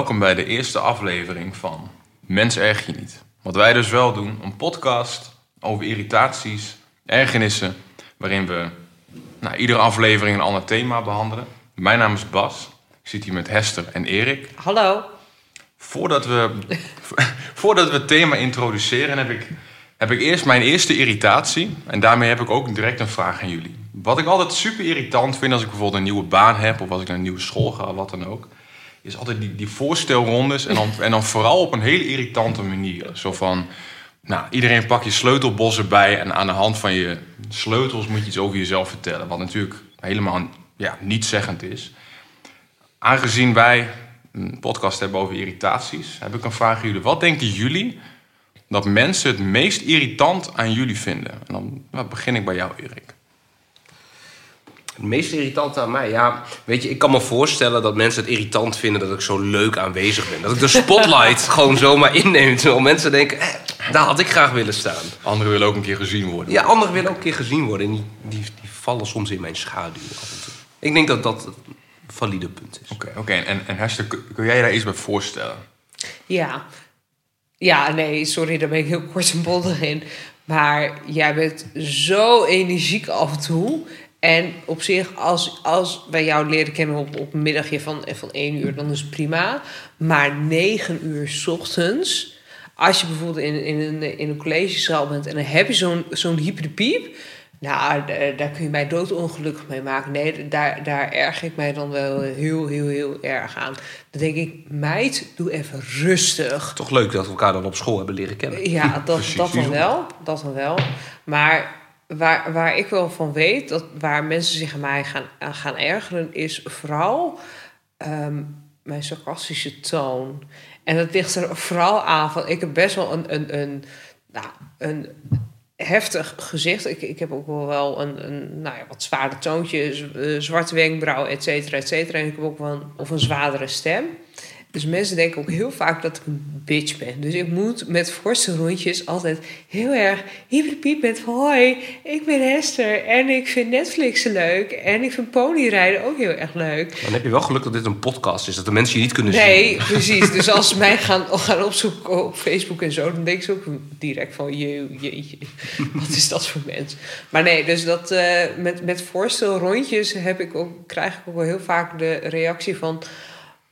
welkom bij de eerste aflevering van Mens erg je niet. Wat wij dus wel doen, een podcast over irritaties, ergernissen, waarin we nou, iedere aflevering een ander thema behandelen. Mijn naam is Bas, ik zit hier met Hester en Erik. Hallo. Voordat we, voordat we het thema introduceren, heb ik, heb ik eerst mijn eerste irritatie. En daarmee heb ik ook direct een vraag aan jullie. Wat ik altijd super irritant vind als ik bijvoorbeeld een nieuwe baan heb... of als ik naar een nieuwe school ga, wat dan ook... is altijd die, die voorstelrondes en dan, en dan vooral op een hele irritante manier. Zo van, nou, iedereen pak je sleutelbos erbij... en aan de hand van je sleutels moet je iets over jezelf vertellen. Wat natuurlijk helemaal ja, niet zeggend is. Aangezien wij een podcast hebben over irritaties, heb ik een vraag aan jullie. Wat denken jullie dat mensen het meest irritant aan jullie vinden? En dan nou, begin ik bij jou, Erik. Het meest irritant aan mij, ja, weet je, ik kan me voorstellen dat mensen het irritant vinden dat ik zo leuk aanwezig ben. Dat ik de spotlight gewoon zomaar inneem. Terwijl mensen denken, eh, daar had ik graag willen staan. Anderen willen ook een keer gezien worden. Ja, anderen willen ook een keer gezien worden. En die, die, die vallen soms in mijn schaduw af en toe. Ik denk dat dat een valide punt is. Oké, oké. En, en Hester, kun kun jij je daar iets bij voorstellen? Ja. Ja, nee, sorry, daar ben ik heel kort en bondig in. Maar jij bent zo energiek af en toe. En op zich, als, als wij jou leren kennen op, op een middagje van, van één uur, dan is het prima. Maar negen uur 's ochtends, als je bijvoorbeeld in, in, een, in een collegezaal bent en dan heb je zo'n zo'n hyperpiep. Nou, da- daar kun je mij doodongelukkig mee maken. Nee, daar, daar erg ik mij dan wel heel, heel, heel erg aan. Dan denk ik, meid, doe even rustig. Toch leuk dat we elkaar dan op school hebben leren kennen. Ja, dat, Precies, dat dan wel. Dat dan wel. Maar waar, waar ik wel van weet, dat waar mensen zich aan mij gaan, aan gaan ergeren, is vooral ehm, mijn sarcastische toon. En dat ligt er vooral aan van, ik heb best wel een, een, een, nou, een heftig gezicht. Ik, ik heb ook wel een, een nou ja, wat zwaarder toontje, z- eh, zwarte wenkbrauw, et cetera, et cetera. En ik heb ook wel of een zwaardere stem. Dus mensen denken ook heel vaak dat ik een bitch ben. Dus ik moet met forse rondjes altijd heel erg hyperpiep met. Hoi, ik ben Hester en ik vind Netflixen leuk. En ik vind ponyrijden ook heel erg leuk. Dan heb je wel geluk dat dit een podcast is, dat de mensen je niet kunnen zien. Nee, precies. Dus als ze mij gaan, gaan opzoeken op Facebook en zo... dan denken ze ook direct van... Je, jeetje, wat is dat voor mens? Maar nee, dus dat, eh, met, met voorstelrondjes heb ik ook, krijg ik ook wel heel vaak de reactie van...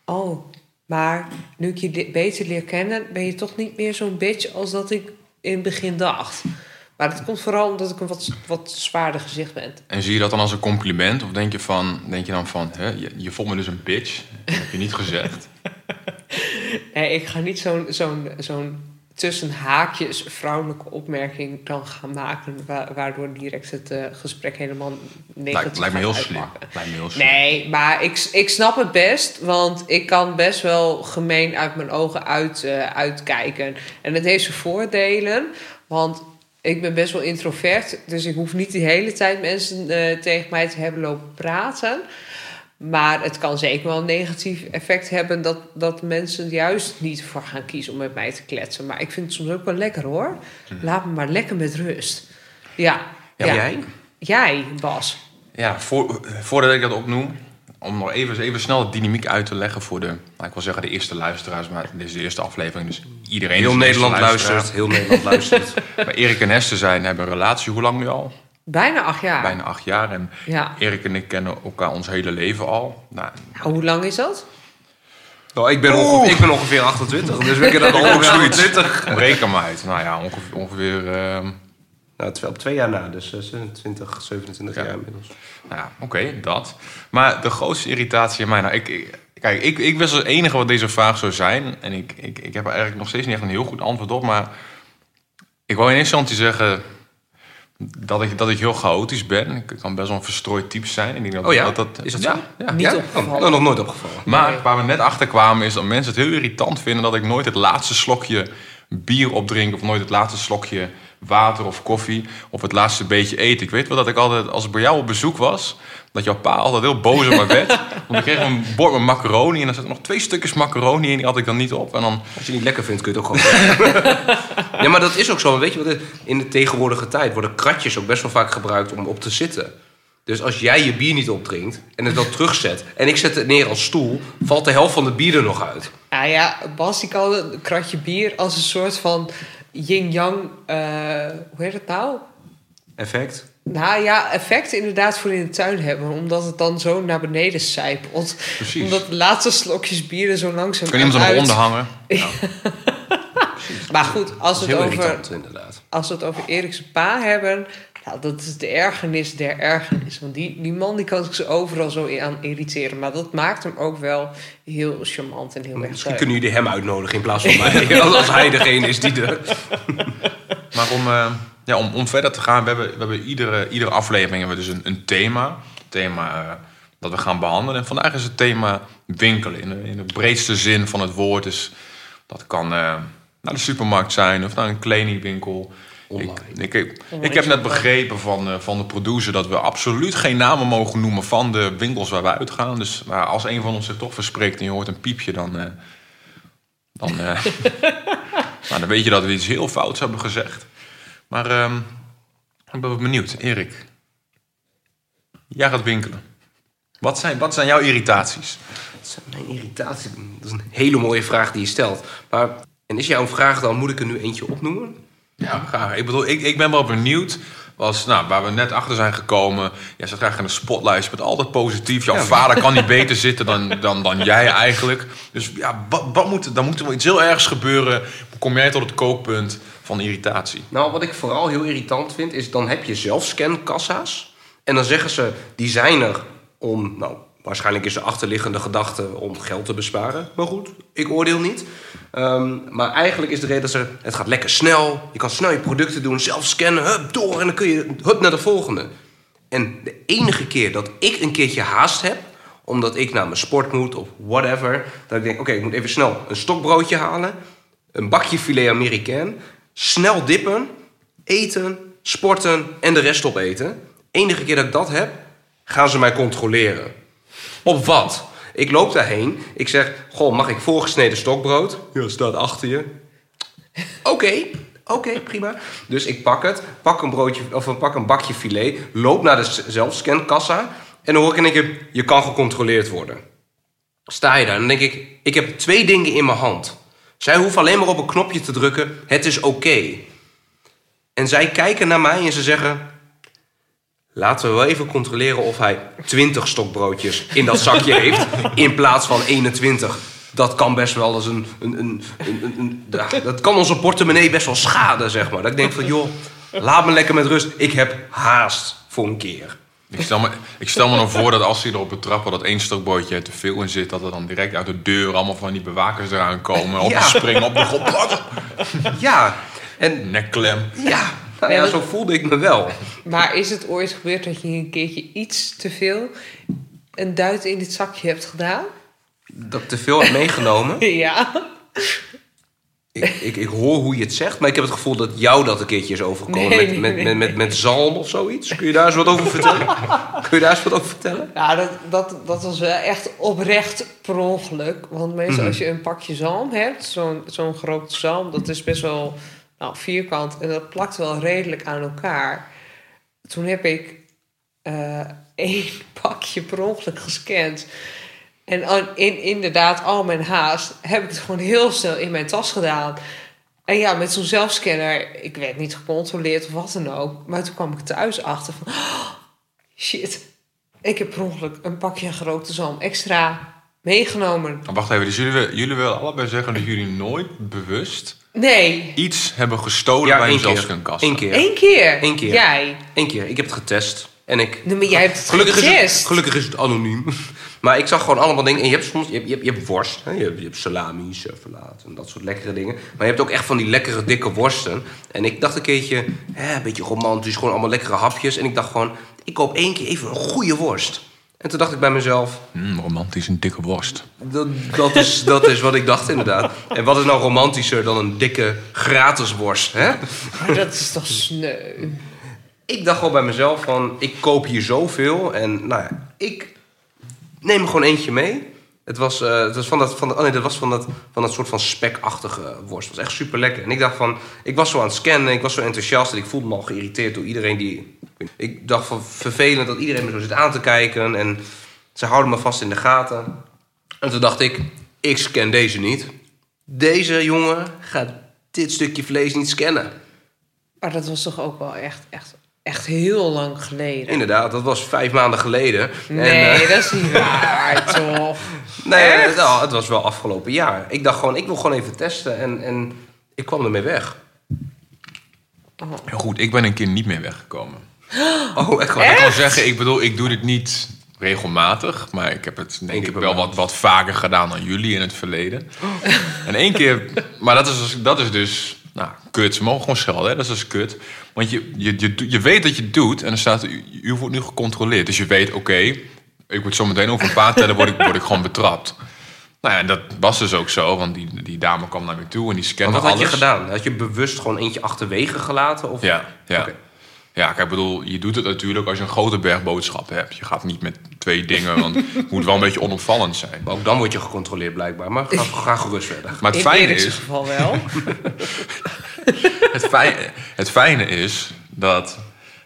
Oh, maar nu ik je beter leer kennen... ben je toch niet meer zo'n bitch als dat ik in het begin dacht. Maar dat komt vooral omdat ik een wat, wat zwaarder gezicht ben. En zie je dat dan als een compliment? Of denk je, van, denk je dan van, hè, je, je vond me dus een bitch? Dat heb je niet gezegd. Nee, ik ga niet zo'n zo'n zo'n tussen haakjes vrouwelijke opmerking dan gaan maken... wa- waardoor direct het eh, gesprek helemaal negatief Lijkt, lijkt me heel slim. Lijkt me heel slim. Nee, maar ik, ik snap het best, want ik kan best wel gemeen uit mijn ogen uit, eh, uitkijken. En het heeft zijn voordelen, want ik ben best wel introvert, dus ik hoef niet de hele tijd mensen eh, tegen mij te hebben lopen praten. Maar het kan zeker wel een negatief effect hebben dat, dat mensen juist niet voor gaan kiezen om met mij te kletsen. Maar ik vind het soms ook wel lekker hoor. Laat me maar lekker met rust. Ja. Ja, jij? Jij, Bas. Ja, voor, voordat ik dat opnoem, om nog even, even snel de dynamiek uit te leggen voor de, nou, ik wil zeggen de eerste luisteraars, maar dit is de eerste aflevering, dus iedereen is Heel Nederland luistert, heel Nederland luistert. Maar Erik en Hester zijn, hebben een relatie, hoe lang nu al? Bijna acht jaar. Bijna acht jaar. En Ja. Erik en ik kennen elkaar ons hele leven al. Nou, Nou, hoe lang is dat? Nou, ik, ben ongeveer, ik ben ongeveer 28, dus we kennen al ongeveer 28. reken maar uit. Nou ja, ongeveer, ongeveer ehm, Nou, twee, op twee jaar na, dus eh, 20, 27 Ja. jaar inmiddels. Nou ja, oké, dat. Maar de grootste irritatie in mij... Nou, ik, ik- kijk, ik, ik wist als enige wat deze vraag zou zijn. En ik, ik, ik heb er eigenlijk nog steeds niet echt een heel goed antwoord op. Maar ik wou in eerste instantie zeggen... Dat ik, dat ik heel chaotisch ben. Ik kan best wel een verstrooid type zijn. Ik denk dat, Oh ja? dat, dat Is dat ja, zo? Ja. Niet ja? opgevallen. Oh, nog nooit opgevallen. Maar waar we net achter kwamen is dat mensen het heel irritant vinden... dat ik nooit het laatste slokje bier opdrink... of nooit het laatste slokje water of koffie... of het laatste beetje eten. Ik weet wel dat ik altijd, als ik bij jou op bezoek was... dat jouw pa altijd heel boos op me werd. Want ik kreeg een bord met macaroni... en er zaten nog twee stukjes macaroni in... die had ik dan niet op. En dan, Als je het niet lekker vindt, kun je het ook gewoon Ja, maar dat is ook zo. Weet je wat? In de tegenwoordige tijd worden kratjes ook best wel vaak gebruikt om op te zitten. Dus als jij je bier niet opdrinkt en het dan terugzet... en ik zet het neer als stoel, valt de helft van het bier er nog uit. Nou ja, Bas die kan een kratje bier als een soort van yin-yang... eh, hoe heet het nou? Effect? Nou ja, effect inderdaad voor in de tuin hebben. Omdat het dan zo naar beneden sijpelt. Precies. Omdat de laatste slokjes bier er zo langzaam Kan iemand uit- eronder hangen? Maar goed, als we het over, irritant, als we het over Erikse pa hebben... Nou, dat is de ergernis der ergernis. Want die, die man die kan zich overal zo aan irriteren. Maar dat maakt hem ook wel heel charmant en heel erg Misschien kunnen jullie hem uitnodigen in plaats van mij. als hij degene is die de... Maar om, eh, ja, om, om verder te gaan, we hebben, we hebben iedere, iedere aflevering hebben we dus een, een thema. thema eh, dat we gaan behandelen. En vandaag is het thema winkelen. In de, in de breedste zin van het woord. Dus dat kan eh, naar de supermarkt zijn of naar een kledingwinkel. Online. Ik, ik, ik heb net begrepen van, eh, van de producer dat we absoluut geen namen mogen noemen van de winkels waar we uitgaan. Dus maar als een van ons zich toch verspreekt en je hoort een piepje, dan, eh, dan, eh, nou, dan weet je dat we iets heel fouts hebben gezegd. Maar ehm, ik ben benieuwd. Erik, jij gaat winkelen. Wat zijn, wat zijn jouw irritaties? Dat is mijn irritatie. Dat is een hele mooie vraag die je stelt. Maar, en is jouw vraag dan, moet ik er nu eentje opnoemen? Ja, graag. Ik bedoel, ik, ik ben wel benieuwd. Was, nou, waar we net achter zijn gekomen. Ja, ze krijgen een spotlight. Je bent altijd positief. Jouw Ja. vader kan niet beter zitten dan, dan, dan jij eigenlijk. Dus ja, wat, wat moet, dan moet er wel iets heel ergs gebeuren. Kom jij tot het kookpunt van irritatie? Nou, wat ik vooral heel irritant vind, is dan heb je zelfscankassa's. En dan zeggen ze, die zijn er om, nou, waarschijnlijk is de achterliggende gedachte om geld te besparen. Maar goed, ik oordeel niet. Ehm, maar eigenlijk is de reden dat ze, het gaat lekker snel. Je kan snel je producten doen, zelf scannen, hup, door. En dan kun je, hup, naar de volgende. En de enige keer dat ik een keertje haast heb, omdat ik naar mijn sport moet of whatever, dat ik denk, oké, ik moet even snel een stokbroodje halen, een bakje filet américain, snel dippen, eten, sporten en de rest opeten. Enige keer dat ik dat heb, gaan ze mij controleren. Op wat? Ik loop daarheen, ik zeg, goh, mag ik voorgesneden stokbrood? Ja, staat achter je. Oké, oké, prima. Dus ik pak het, pak een, broodje, of ik pak een bakje filet, loop naar de zelfscankassa en dan hoor ik in één keer, je kan gecontroleerd worden. Sta je daar en dan denk ik, ik heb twee dingen in mijn hand. Zij hoeven alleen maar op een knopje te drukken, het is oké. En zij kijken naar mij en ze zeggen, laten we wel even controleren of hij 20 stokbroodjes in dat zakje heeft in plaats van 21. Dat kan best wel eens een. een, een, een, een- een- ja, dat kan onze portemonnee best wel schaden, zeg maar. Dat ik denk van, joh, laat me lekker met rust. Ik heb haast voor een keer. Ik stel, me, ik stel me dan voor dat als hij erop betrappen dat één stokbroodje er te veel in zit, dat er dan direct uit de deur allemaal van die bewakers eraan komen. Op Ja. springen, op de grond. Ja, en Nekklem. ja, nou ja, zo voelde ik me wel. Maar is het ooit gebeurd dat je een keertje iets te veel een duit in dit zakje hebt gedaan? Dat ik te veel heb meegenomen. Ja. Ik, ik, ik hoor hoe je het zegt, maar ik heb het gevoel dat jou dat een keertje is overgekomen. Nee, met, met, nee. met, met, met zalm of zoiets. Kun je daar eens wat over vertellen? Kun je daar eens wat over vertellen? Ja, dat, dat, dat was wel echt oprecht per ongeluk. Want meestal Mhm. als je een pakje zalm hebt, zo'n zo'n grote zalm, dat is best wel nou, vierkant en dat plakt wel redelijk aan elkaar. Toen heb ik eh, één pakje per ongeluk gescand. En in, inderdaad, al mijn haast, heb ik het gewoon heel snel in mijn tas gedaan. En ja, met zo'n zelfscanner, ik werd niet gecontroleerd of wat dan ook. Maar toen kwam ik thuis achter van, "Oh, shit, ik heb per ongeluk een pakje gerookte zalm extra meegenomen. Maar Wacht even, dus jullie, jullie willen allebei zeggen dat jullie nooit bewust Nee, iets hebben gestolen Ja, bij een één keer. Eén keer. één keer. Eén keer. Jij. Eén keer. Ik heb het getest. En ik... Nee, maar jij hebt het Gelukkig is het, getest. gelukkig is het anoniem. Maar ik zag gewoon allemaal dingen. En je hebt soms je hebt, je hebt, je hebt worst. Hè? Je, hebt, je hebt salami, servelaat en dat soort lekkere dingen. Maar je hebt ook echt van die lekkere dikke worsten. En ik dacht een keertje, hè, een beetje romantisch, gewoon allemaal lekkere hapjes. En ik dacht gewoon, ik koop één keer even een goede worst. En toen dacht ik bij mezelf, Mm, romantisch, een dikke worst. dat, dat, is, dat is wat ik dacht inderdaad. En wat is nou romantischer dan een dikke gratis worst, hè? Maar dat is toch sneu. ik dacht gewoon bij mezelf van, ik koop hier zoveel. En nou ja, ik neem er gewoon eentje mee. Het was, eh, het was van dat, van, dat- oh nee, dat was van dat, van dat soort van spekachtige worst. Het was echt super lekker. En ik dacht van, ik was zo aan het scannen, ik was zo enthousiast en ik voelde me al geïrriteerd door iedereen die Ik dacht van vervelend dat iedereen me zo zit aan te kijken. En ze houden me vast in de gaten. En toen dacht ik, ik scan deze niet. Deze jongen gaat dit stukje vlees niet scannen. Maar dat was toch ook wel echt, echt, echt heel lang geleden. Inderdaad, dat was vijf maanden geleden. Nee, En, eh, dat is niet waar, toch? nee, Echt? nou, het was wel afgelopen jaar. Ik dacht gewoon, ik wil gewoon even testen. En, en ik kwam ermee weg. Heel goed, ik ben een keer niet meer weggekomen. Oh, echt ik kan zeggen, ik bedoel, ik doe dit niet regelmatig. Maar ik heb het denk ik wel wat, wat vaker gedaan dan jullie in het verleden. En één keer, maar dat is, dus- dat is dus, nou, kut. Ze mogen gewoon schelden, hè? dat is dus kut. Want je, je, je, je weet dat je het doet en er staat, u, u wordt nu gecontroleerd. Dus je weet, oké, ik word zo meteen over een paar tellen word ik, word ik gewoon betrapt. Nou ja, en dat was dus ook zo, want die, die dame kwam naar me toe en die scande wat had alles. je gedaan? Had je bewust gewoon eentje achterwege gelaten? Of? Ja, ja. Ja, kijk, ik bedoel, je doet het natuurlijk als je een grote berg boodschappen hebt. Je gaat niet met twee dingen, want het moet wel een beetje onopvallend zijn. Maar ook dan word je gecontroleerd blijkbaar. Maar ga, ga gerust verder. Maar het In fijne is, geval wel. het fijne, het fijne is dat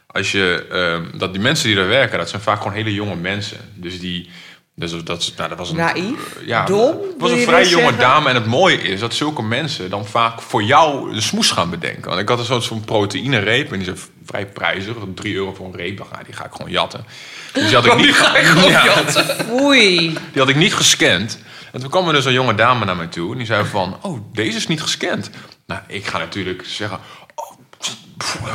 als je, ehm, dat die mensen die daar werken, dat zijn vaak gewoon hele jonge mensen. Dus die, dus dat, nou, dat was een, Naïef? ja, Dom, Het was een vrij jonge zeggen? dame en het mooie is dat zulke mensen dan vaak voor jou de smoes gaan bedenken. Want ik had een soort van proteïnereep en die is vrij prijzig, 3 euro voor een reep. dacht, nou, die ga ik gewoon jatten. Dus die had ik niet, Ja. Oei. Die had ik niet gescand. En toen kwam er dus een jonge dame naar mij toe. En die zei van, oh, deze is niet gescand. Nou, ik ga natuurlijk zeggen...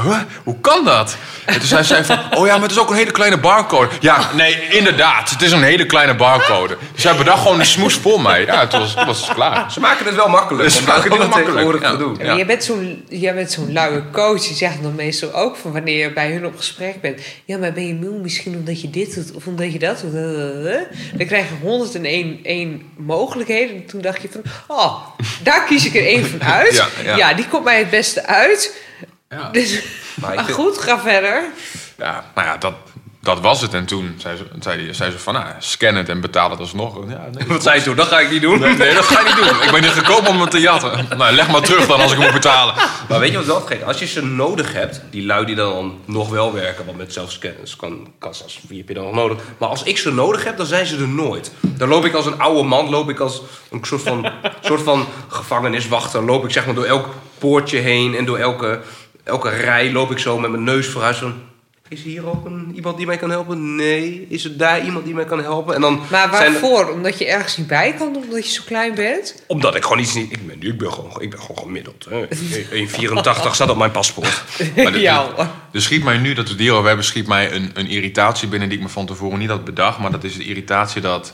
Huh? Hoe kan dat? En toen zei zij van, oh ja, maar het is ook een hele kleine barcode. Ja, nee, inderdaad. Het is een hele kleine barcode. Dus zij bedacht gewoon een smoes voor mij. Ja, toen was, was het klaar. Ze maken het wel makkelijk. Ze maken het tegenwoordig makkelijk, te doen. Ja. Jij bent zo'n jij bent zo'n luie coach. Die zegt dan meestal ook van wanneer je bij hun op gesprek bent. Ja, maar ben je moe misschien omdat je dit doet of omdat je dat doet. Dan krijg je 101 één mogelijkheden. En toen dacht je van, oh, daar kies ik er één van uit. Ja, Ja, ja. die komt mij het beste uit. Ja. Dus, Maar ik maar vind- goed, ga verder. Ja, nou ja, dat, dat was het. En toen zei ze, zei, die- zei ze van, nou, scan het en betaal het alsnog. Ja, nee, Wat zei je toen? Dat ga ik niet doen. Nee, nee, dat ga je niet doen. Ik ben hier gekomen om het te jatten. Nou, leg maar terug dan als ik hem moet betalen. Maar weet je wat wel gek? Als je ze nodig hebt, die lui die dan nog wel werken, want met zelfscanners kan kassas, wie heb je dan nog nodig? Maar als ik ze nodig heb, dan zijn ze er nooit. Dan loop ik als een oude man, loop ik als een soort van, soort van gevangeniswachter, loop ik zeg maar door elk poortje heen en door elke, elke rij loop ik zo met mijn neus vooruit van... Is hier ook een, iemand die mij kan helpen? Nee. Is er daar iemand die mij kan helpen? En dan Maar zijn er- waarvoor? Omdat je ergens niet bij kan, omdat je zo klein bent? omdat ik gewoon iets niet... Ik ben, ik ben, gewoon, ik ben gewoon gemiddeld. hè. 1,84 staat op mijn paspoort. Maar ja. Er schiet mij nu dat we het hierover hebben, schiet mij een, een irritatie binnen die ik me van tevoren niet had bedacht. Maar dat is de irritatie dat.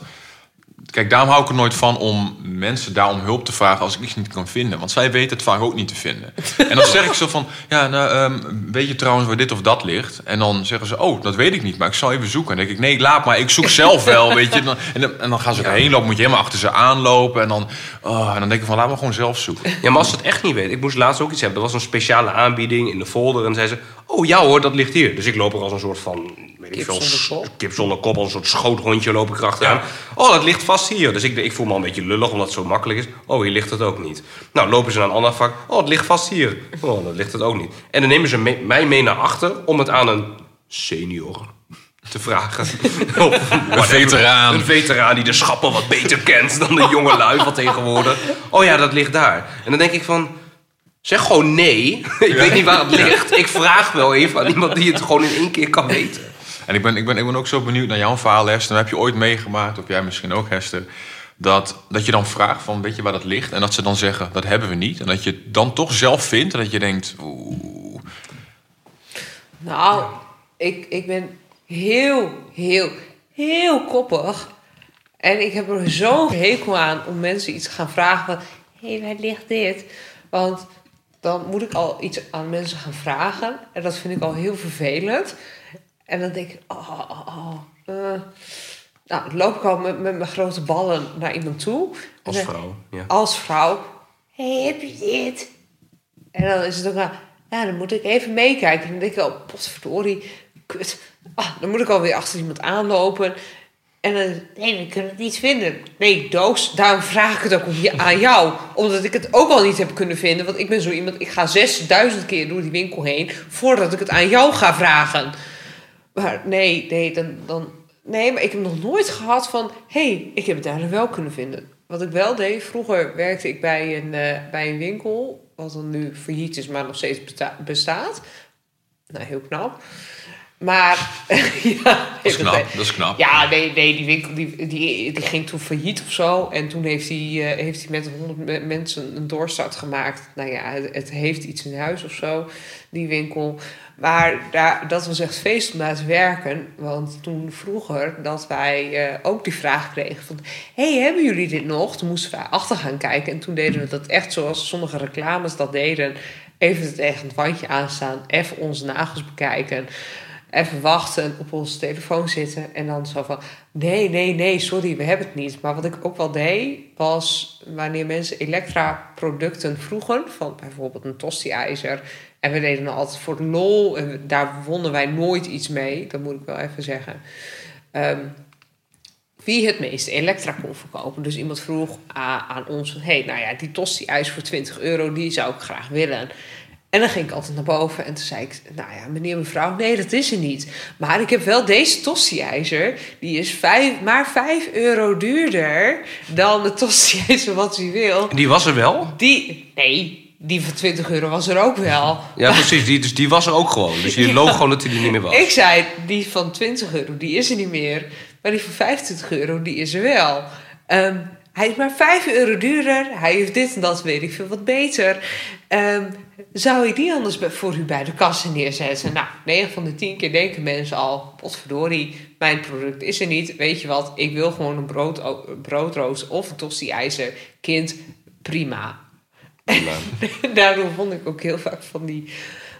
Kijk, daarom hou ik er nooit van om mensen daar om hulp te vragen als ik iets niet kan vinden. Want zij weten het vaak ook niet te vinden. En dan zeg ik zo van, ja, nou, ehm, weet je trouwens waar dit of dat ligt? En dan zeggen ze, oh, dat weet ik niet, maar ik zal even zoeken. En dan denk ik, nee, laat maar, ik zoek zelf wel, weet je. En dan, en dan, gaan ze erheen lopen, moet je helemaal achter ze aanlopen. En dan, oh, en dan denk ik van, laat maar gewoon zelf zoeken. Ja, maar als ze het echt niet weet. Ik moest laatst ook iets hebben. Er was een speciale aanbieding in de folder. En zei ze, oh ja hoor, dat ligt hier. Dus ik loop er als een soort van... Weet ik Kip veel, zonder kop? Kip zonder kop, als een soort schoothondje loop ik erachteraan. Oh, dat ligt vast hier. Dus ik, ik voel me al een beetje lullig, omdat het zo makkelijk is. Oh, hier ligt het ook niet. Nou, lopen ze naar een ander vak. Oh, het ligt vast hier. Oh, dat ligt het ook niet. En dan nemen ze me- mij mee naar achter om het aan een senior te vragen. Of whatever. veteraan. Een veteraan die de schappen wat beter kent dan de jonge lui van tegenwoordig. Oh ja, dat ligt daar. En dan denk ik van... Zeg gewoon nee. ik weet niet waar het ligt. Ik vraag wel even aan iemand die het gewoon in één keer kan weten. En ik ben, ik, ben, ik ben ook zo benieuwd naar jouw verhaal, Hester. Heb je ooit meegemaakt, of jij misschien ook, Hester... Dat, dat je dan vraagt van, weet je waar dat ligt? En dat ze dan zeggen, dat hebben we niet. En dat je het dan toch zelf vindt. En dat je denkt, oeh... Nou, ik, ik ben heel, heel, heel koppig. En ik heb er zo'n hekel aan om mensen iets te gaan vragen van... Hé, waar ligt dit? Want dan moet ik al iets aan mensen gaan vragen. En dat vind ik al heel vervelend. En dan denk ik, oh, oh, oh. eh. Nou, dan loop ik al met, met mijn grote ballen naar iemand toe. Als dan- vrouw, ja. Als vrouw. Hey, heb je dit? En dan is het ook, wel, ja, dan moet ik even meekijken. En dan denk ik, oh, potverdorie, kut. Ah, dan moet ik alweer achter iemand aanlopen. En dan, nee, dan kunnen we het niet vinden. Nee, Doos, daarom vraag ik het ook om je- aan jou. Omdat ik het ook al niet heb kunnen vinden. Want ik ben zo iemand, ik ga 6000 keer door die winkel heen... voordat ik het aan jou ga vragen. Maar nee, nee, dan, dan, nee, maar ik heb nog nooit gehad van... hé, hey, ik heb het daar wel kunnen vinden. Wat ik wel deed, vroeger werkte ik bij een, eh, bij een winkel... wat dan nu failliet is, maar nog steeds besta- bestaat. Nou, heel knap. Maar, ja... Dat is knap, dat is knap. ja, nee, nee die winkel die, die, die ging toen failliet of zo. En toen heeft hij, eh, heeft met honderd me- mensen een doorstart gemaakt. Nou ja, het, het heeft iets in huis of zo, die winkel. Maar daar, dat was echt feest om werken. Want toen vroeger dat wij eh, ook die vraag kregen van... hey, hebben jullie dit nog? Toen moesten wij achter gaan kijken. En toen deden we dat echt zoals sommige reclames dat deden. Even het wandje aanstaan. Even onze nagels bekijken even wachten, op onze telefoon zitten en dan zo van: nee, nee, nee, sorry, we hebben het niet. Maar wat ik ook wel deed, was wanneer mensen Elektra-producten vroegen, van bijvoorbeeld een tosti-ijzer, en we deden altijd voor de lol, en daar wonnen wij nooit iets mee, dat moet ik wel even zeggen. Ehm, wie het meeste Elektra kon verkopen. Dus iemand vroeg aan ons hey, nou ja, die tosti-ijs voor 20 euro, die zou ik graag willen. En dan ging ik altijd naar boven en toen zei ik... nou ja, meneer, mevrouw, nee, dat is er niet. Maar ik heb wel deze tosti-ijzer. Die is vijf, maar 5 euro duurder dan de tosti-ijzer wat u wil. Die was er wel? Die, nee, die van 20 euro was er ook wel. Ja, precies. Die, dus die was er ook gewoon. Dus je loog gewoon dat hij er niet meer was. Ik zei, die van 20 euro, die is er niet meer. Maar die van 25 euro, die is er wel. Ehm, hij is maar 5 euro duurder. Hij heeft dit en dat, weet ik veel, wat beter. Ehm, zou ik die anders voor u bij de kassa neerzetten? Nou, 9 van de 10 keer denken mensen al... potverdorie, mijn product is er niet. Weet je wat, ik wil gewoon een brood, broodrooster of een tosti-ijzer. Kind, prima. Daardoor vond ik ook heel vaak van die,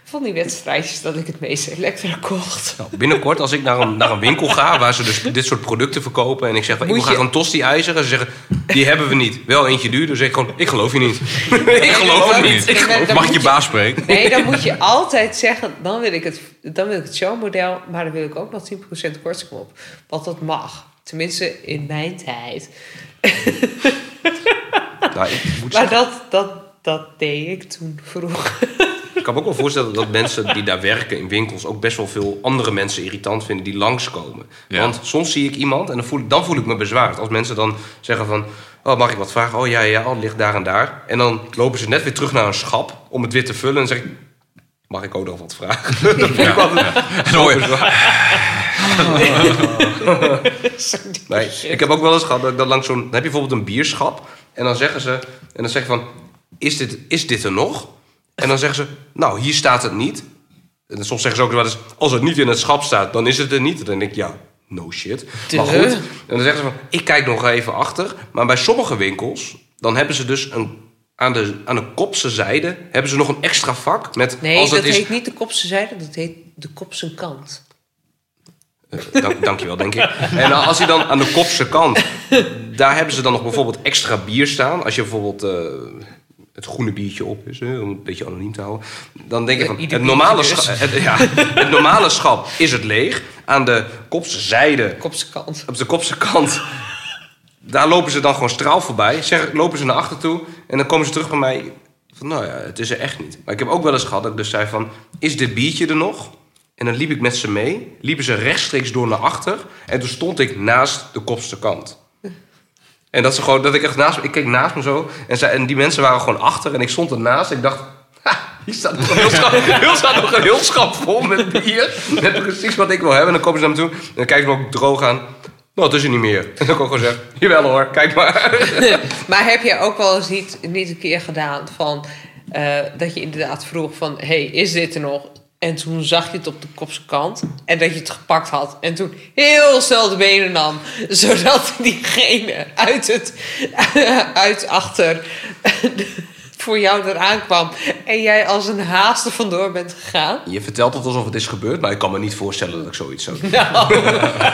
van die wedstrijdjes... dat ik het meest Elektra kocht. Nou, binnenkort, als ik naar een, naar een winkel ga waar ze dus dit soort producten verkopen. en ik zeg van ik Moet wil graag je- een tosti-ijzer. en ze zeggen die hebben we niet. Wel eentje duur. Dan zeg ik gewoon ik geloof je niet. ik geloof het niet. Ik geloof- Mag ik je je- baas spreken? Nee, dan moet je altijd zeggen, dan wil ik het, dan wil ik het showmodel, maar dan wil ik ook nog 10% korting op. Want dat mag. Tenminste, in mijn tijd. Nou, ik, moet Maar dat, dat, dat deed ik toen vroeg. ik kan me ook wel voorstellen dat mensen die daar werken in winkels ook best wel veel andere mensen irritant vinden die langskomen. Ja. Want soms zie ik iemand en dan voel, ik, dan voel ik me bezwaard. Als mensen dan zeggen van, oh, mag ik wat vragen? Oh ja, ja, oh, het ligt daar en daar. En dan lopen ze net weer terug naar een schap om het weer te vullen. En dan zeg ik, mag ik ook nog wat vragen? Dat vind ik je, Nee, heb ook wel eens gehad dat ik dan langs zo'n... Dan heb je bijvoorbeeld een bierschap. En dan zeggen ze... En dan zeggen van... Is dit, is dit er nog? En dan zeggen ze... Nou, hier staat het niet. En soms zeggen ze ook wel eens... Als het niet in het schap staat, dan is het er niet. En dan denk ik, ja, no shit. Maar goed. En dan zeggen ze van... Ik kijk nog even achter. Maar bij sommige winkels... Dan hebben ze dus een... Aan de, aan de kopse zijde hebben ze nog een extra vak met... Nee, als het dat is, heet niet de kopse zijde, dat heet de kopse kant. Dank, dankjewel, denk ik. En als hij dan aan de kopse kant, daar hebben ze dan nog bijvoorbeeld extra bier staan. Als je bijvoorbeeld eh, het groene biertje op is, hè, om het een beetje anoniem te houden. Dan denk ik van, het normale, dus. het, ja, het normale schap is het leeg. Aan de kopse zijde, Kopse kant. op de kopse kant, daar lopen ze dan gewoon straal voorbij. Zeg, lopen ze naar achter toe en dan komen ze terug bij mij van, nou ja, het is er echt niet. Maar ik heb ook wel eens gehad dat ik dus zei van, is dit biertje er nog? En dan liep ik met ze mee. Liepen ze rechtstreeks door naar achter. En toen stond ik naast de kopste kant. En dat, ze gewoon, dat ik echt naast Ik keek naast me zo. En, zij, en die mensen waren gewoon achter. En ik stond ernaast. Ik dacht... Ha, hier staat nog een heel schap, staat nog een heel schap vol met bier. Met precies wat ik wil hebben. En dan komen ze naar me toe. En dan kijken ze me ook droog aan. Nou, het is er niet meer. En dan kan ik gewoon zeggen... Jawel hoor, kijk maar. Maar heb je ook wel eens niet, niet een keer gedaan van... eh, dat je inderdaad vroeg van... hey, is dit er nog? En toen zag je het op de kopse kant. En dat je het gepakt had. En toen heel snel de benen nam. Zodat diegene uit het... uit achter... voor jou eraan kwam. En jij als een haast er vandoor bent gegaan. Je vertelt het alsof het is gebeurd. Maar ik kan me niet voorstellen dat ik zoiets zou doen. Nou,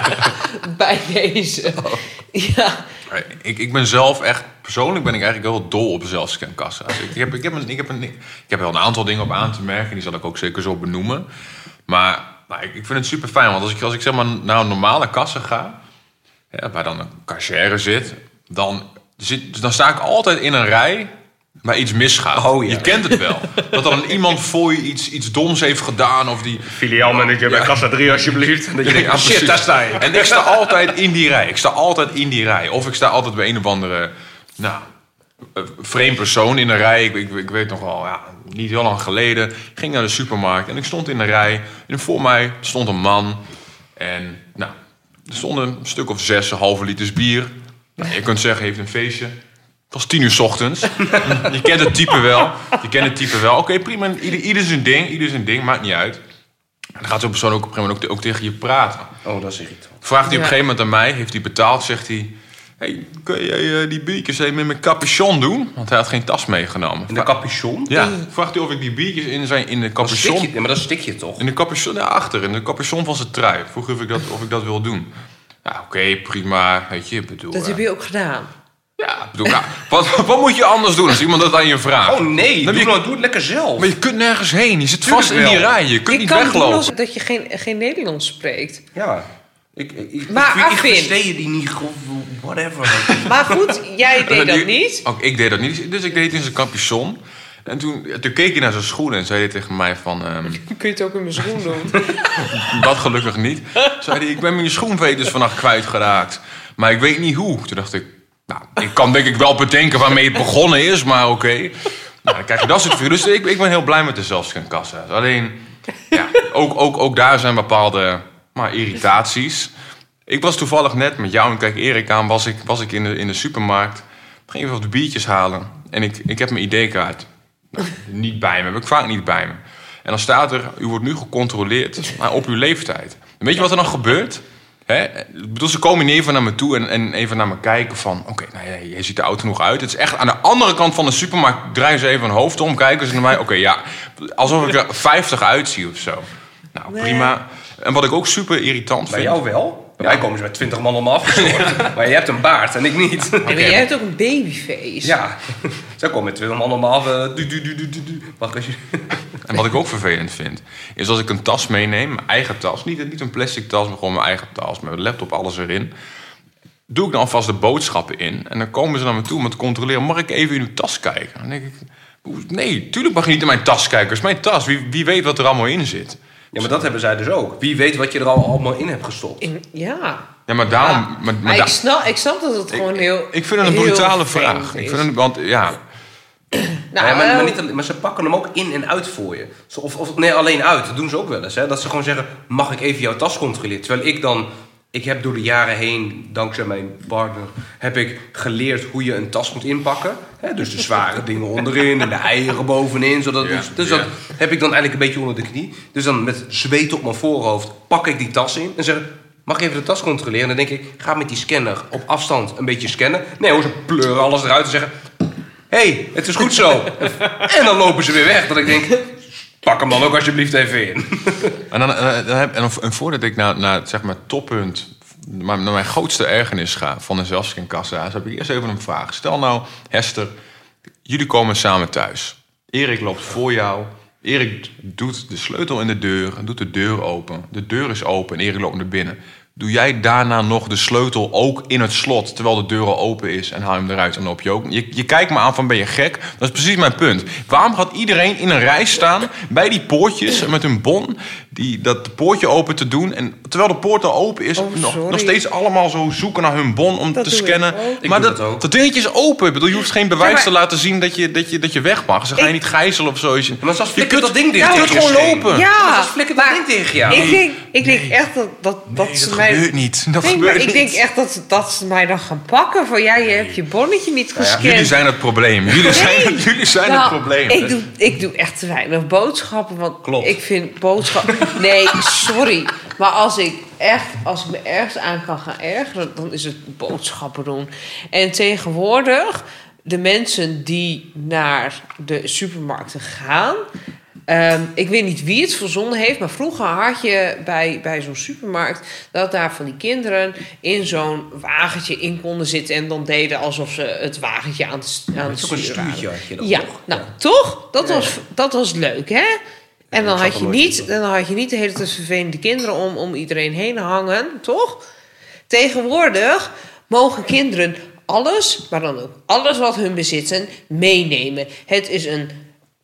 bij deze. Ja. Ik, ik ben zelf echt, persoonlijk ben ik eigenlijk wel dol op zelfscankassa's. Ik heb, ik, heb een, ik, heb een, ik heb wel een aantal dingen op aan te merken, die zal ik ook zeker zo benoemen. Maar nou, ik, ik vind het super fijn, want als ik, als ik zeg maar naar een normale kassa ga, ja, waar dan een cashier zit, dan, zit, dan sta ik altijd in een rij waar iets misgaat. Oh, ja. Je kent het wel. Dat dan iemand voor je iets, iets doms heeft gedaan of die... Filiaalmanager bij Kassa 3 alsjeblieft. En dat je denkt, Ja, oh shit, daar sta je. En ik sta altijd in die rij. Ik sta altijd in die rij. Of ik sta altijd bij een of andere... Nou, eh, vreemd persoon in de rij. Ik, ik, ik weet nog wel, ja, niet heel lang geleden. Ik ging naar de supermarkt en ik stond in de rij. En voor mij stond een man. En nou, er stonden een stuk of zes halve liters bier. Nou, je kunt zeggen, heeft een feestje. Het was tien uur 's ochtends. je kent het type wel. Je kent het type wel. Oké, prima. Ieder, ieder zijn ding. Ieder zijn ding. Maakt niet uit. En dan gaat zo'n persoon ook op een gegeven moment ook, ook tegen je praten. Oh, dat is irritant. Vraagt hij op een gegeven moment aan mij, heeft hij betaald, zegt hij... Hey, kun jij eh, die biertjes even met mijn capuchon doen? Want hij had geen tas meegenomen. In de capuchon? Ja, vraagt hij of ik die biertjes in, zijn, in de Dat stik je, capuchon... maar dat stik je toch? In de capuchon, daarachter, in de capuchon van zijn trui. Vroeg of ik dat, of ik dat wil doen. Ja, oké, prima. Weet je, bedoel... Dat eh, heb je ook gedaan. Ja, ik bedoel, ja, wat, wat moet je anders doen als iemand dat aan je vraagt? Oh nee, Dan doe, je- nou, doe het lekker zelf. Maar je kunt nergens heen. Je zit Tuurlijk vast in die wel. rij. Je kunt Je niet kan weglopen. alsof dat je geen, geen Nederlands spreekt. Ja. Ik, ik, ik, Maar ik, ik versteed die niet, whatever. Maar goed, jij deed dat niet. Ook ik deed dat niet. Dus ik deed het in zijn capuchon. En toen, toen keek hij naar zijn schoenen en zei hij tegen mij van... ehm, Kun je het ook in mijn schoen doen? dat gelukkig niet. Zei hij, ik ben mijn schoenveters vannacht kwijtgeraakt. Maar ik weet niet hoe. Toen dacht ik, nou, ik kan denk ik wel bedenken waarmee het begonnen is, maar oké. Nou, dan krijg je dat soort figuren. Dus ik, ik ben heel blij met de zelfscankassa. Alleen, ja, ook, ook, ook daar zijn bepaalde maar, irritaties. Ik was toevallig net met jou en kijk Erik aan, was ik, was ik in, de, in de supermarkt. Ging even wat biertjes halen. En ik, ik heb mijn ID-kaart nou, niet bij me. Heb ik vaak niet bij me. En dan staat er, u wordt nu gecontroleerd op uw leeftijd. En weet je wat er dan gebeurt? Hè? Ik bedoel, ze komen niet even naar me toe en, en even naar me kijken van... Oké, nou ja, je ziet er oud genoeg uit. Het is echt aan de andere kant van de supermarkt. Draaien ze even hun hoofd om, kijken ze naar mij. Oké, ja, alsof ik er 50 uitzie of zo. Nou, Nee. prima. En wat ik ook super irritant Bij vind... jou wel? Bij mij komen ze met 20 man om me afgezorgd. maar je hebt een baard en ik niet. En jij hebt ook een babyface. ja. Zij komen met 20 man om me af. eh, du, du, du, du, du, du. Wacht, als je... En wat ik ook vervelend vind, is als ik een tas meeneem, mijn eigen tas, niet, niet een plastic tas, maar gewoon mijn eigen tas, met mijn laptop, alles erin. Doe ik dan alvast de boodschappen in. En dan komen ze naar me toe om te controleren, mag ik even in uw tas kijken? Dan denk ik, nee, tuurlijk mag je niet in mijn tas kijken. Het is mijn tas, wie, wie weet wat er allemaal in zit. Ja, maar dat hebben zij dus ook. Wie weet wat je er al allemaal in hebt gestopt. In- ja. Ja, maar daarom... Ja. Maar, maar Maar da- ik, snap, ik snap dat het gewoon heel. ik vind het een brutale vraag. Ik vind het, want ja, Nou, ja, maar, maar, niet, maar ze pakken hem ook in en uit voor je. Of, of nee, alleen uit. Dat doen ze ook wel eens. Hè? Dat ze gewoon zeggen, mag ik even jouw tas controleren? Terwijl ik dan... Ik heb door de jaren heen, dankzij mijn partner... heb ik geleerd hoe je een tas moet inpakken. Dus de zware dingen onderin en de eieren bovenin. Zodat, Ja, dus ja. dat heb ik dan eigenlijk een beetje onder de knie. Dus dan met zweet op mijn voorhoofd pak ik die tas in... en zeg mag ik even de tas controleren? En dan denk ik, ga met die scanner op afstand een beetje scannen. Nee hoor, ze pleuren alles eruit en zeggen... Hé, hey, het is goed zo. en dan lopen ze weer weg. Dat ik denk, pak hem dan ook alsjeblieft even in. En, dan, eh, heb, en, voordat ik naar, naar zeg maar, toppunt, naar mijn grootste ergernis ga van een zelfscankassa's, heb ik eerst even een vraag. Stel nou, Hester, jullie komen samen thuis. Erik loopt voor jou. Erik doet de sleutel in de deur en doet de deur open. De deur is open en Erik loopt naar binnen. Doe jij daarna nog de sleutel ook in het slot, terwijl de deur al open is en haal hem eruit en loop je ook? Je, je kijkt me aan van ben je gek? Dat is precies mijn punt. Waarom gaat iedereen in een rij staan bij die poortjes met hun bon, die, dat poortje open te doen en terwijl de poort al open is, Oh, nog, nog steeds allemaal zo zoeken naar hun bon om Dat te scannen. Ik Maar dat, dat dingetje is open. Ik bedoel, je hoeft geen bewijs Ja, maar- te laten zien dat je, dat, je, dat je weg mag. Ze gaan je niet gijzelen of zo. Je, Maar je kunt dat ding dicht Je tegen kunt je gewoon lopen. Ja, Maar dat ding tegen jou. Ik denk, ik denk echt dat, dat, dat, Nee, ze dat mij. gebeurt niet. Dat Nee, gebeurt maar ik niet. denk echt dat, dat ze mij dan gaan pakken. Van ja, je hebt je bonnetje niet Nou ja, gescand. Jullie zijn het probleem. Jullie zijn, jullie zijn Nou, het probleem. Ik doe, ik doe echt te weinig boodschappen. Want Klopt. ik vind boodschappen. Nee, sorry. Maar als ik echt, als ik me ergens aan kan gaan ergeren, dan is het boodschappen doen. En tegenwoordig, de mensen die naar de supermarkten gaan. ehm, ik weet niet wie het verzonnen heeft, maar vroeger had je bij, bij zo'n supermarkt dat daar van die kinderen in zo'n wagentje in konden zitten en dan deden alsof ze het wagentje aan het, aan het een sturen waren. stuurtje had je dan Ja, toch? nou Ja. toch? Dat, Ja, was, dat was leuk, hè? En dan had, je niet, dan had je niet de hele tijd vervelende kinderen om, om iedereen heen hangen, toch? Tegenwoordig mogen kinderen alles, maar dan ook alles wat hun bezitten, meenemen. Het is een,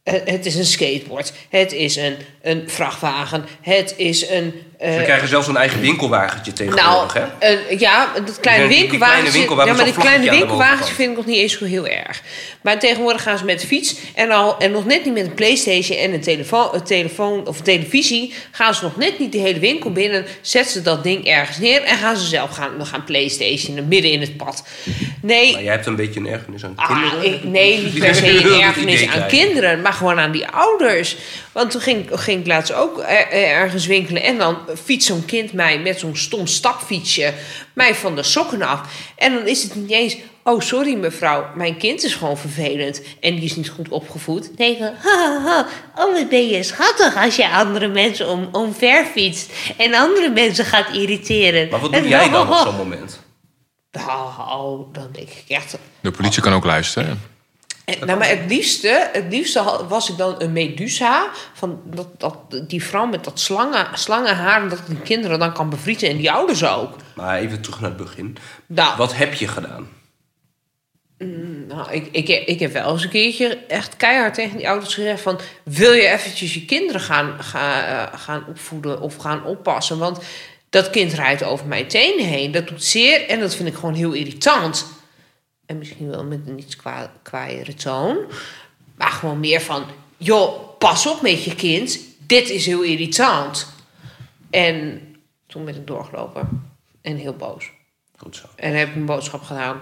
eh, het is een skateboard, het is een, een vrachtwagen, het is een... eh, Ze krijgen zelfs een eigen winkelwagentje tegenwoordig, nou, hè? eh, ja, dat kleine winkelwagentje. ja, maar die kleine winkelwagentje vind ik nog niet eens zo heel erg. Maar tegenwoordig gaan ze met de fiets en, al, en nog net niet met een PlayStation en een telefoon, een telefoon of televisie. Gaan ze nog net niet de hele winkel binnen, zetten ze dat ding ergens neer en gaan ze zelf gaan, gaan PlayStation midden in het pad. Nee, Maar jij hebt een beetje een ergernis aan Ah, kinderen. ik- nee, niet per se een ergernis aan krijgen. kinderen, maar gewoon aan die ouders. Want toen ging, ging ik laatst ook er- ergens winkelen en dan fietst zo'n kind mij met zo'n stom stapfietsje mij van de sokken af. En dan is het niet eens, oh sorry mevrouw, mijn kind is gewoon vervelend en die is niet goed opgevoed. Nee, van, ha, ha, ha, oh wat ben je schattig als je andere mensen om, omver fietst en andere mensen gaat irriteren. Maar wat En doe jij dan op oh, zo'n moment? Oh, dan denk ik echt, De politie kan ook luisteren. En, nou, maar het liefste, het liefste was ik dan een Medusa. Van dat, dat, die vrouw met dat slangen, slangenhaar. en Dat ik die kinderen dan kan bevriezen. En die ouders ook. Maar even terug naar het begin. Nou, Wat heb je gedaan? nou ik, ik, ik heb wel eens een keertje echt keihard tegen die ouders gezegd van... Wil je eventjes je kinderen gaan, gaan, eh, gaan opvoeden of gaan oppassen? Want dat kind rijdt over mijn tenen heen. Dat doet zeer en dat vind ik gewoon heel irritant. En misschien wel met een iets kwa kwaaiere toon. Maar gewoon meer van... joh, pas op met je kind. Dit is heel irritant. En toen ben ik doorgelopen. En heel boos. Goed zo. En heb ik een boodschap gedaan.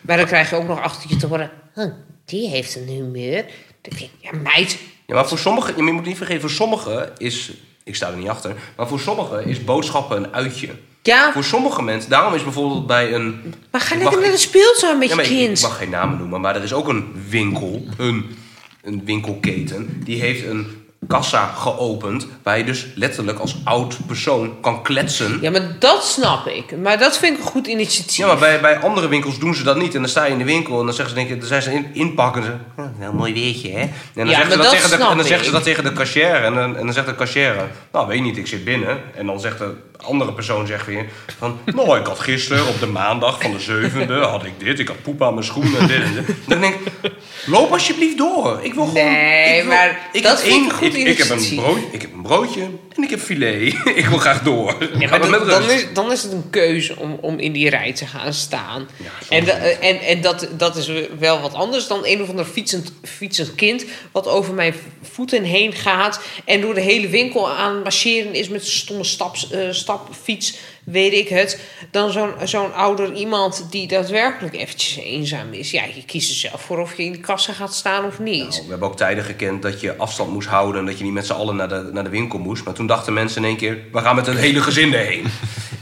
Maar dan krijg je ook nog achter je te horen... "Huh, die heeft een humeur. Dan denk ik, ja meid... Ja, maar voor sommigen, je moet niet vergeten, voor sommigen is, ik sta er niet achter, maar voor sommigen is boodschappen een uitje. Ja, Voor sommige mensen, daarom is bijvoorbeeld bij een. maar ga lekker naar de speeltuin met Ja, je maar ik, ik kind. mag geen namen noemen, maar er is ook een winkel, een, een winkelketen, die heeft een kassa geopend waar je dus letterlijk als oud persoon kan kletsen. Ja, maar dat snap ik. Maar dat vind ik een goed initiatief. Ja, maar bij, bij andere winkels doen ze dat niet. En dan sta je in de winkel en dan zeggen ze, denk ik, dan zijn ze in, inpakken. En ze, "Ja, wel een mooi weertje, hè? En dan, Ja, zeggen, ze dat tegen de, en dan zeggen ze dat tegen de cashier. En dan, en dan zegt de cashier, nou, weet je niet, ik zit binnen. En dan zegt de andere persoon zegt weer van... Nou, ik had gisteren op de maandag van de zevende had ik dit. Ik had poep aan mijn schoenen en dit en dit. Dan denk ik, loop alsjeblieft door. Ik wil gewoon... Nee, ik wil- maar ik dat heb vind ik één- een goed ik, ik heb een brood, Ik heb een broodje en ik heb filet. ik wil graag door. Ja, maar maar dan, dan, is, dan is het een keuze om, om in die rij te gaan staan. Ja, en en, en dat, dat is wel wat anders dan een of ander fietsend, fietsend kind... wat over mijn voeten heen gaat... en door de hele winkel aan marcheren is met stomme staps, stapfiets... weet ik het, dan zo'n zo'n ouder iemand die daadwerkelijk eventjes eenzaam is. Ja, je kiest er zelf voor of je in de kassa gaat staan of niet. Nou, we hebben ook tijden gekend dat je afstand moest houden... en dat je niet met z'n allen naar de, naar de winkel moest. Maar toen dachten mensen in één keer... we gaan met een hele gezin erheen.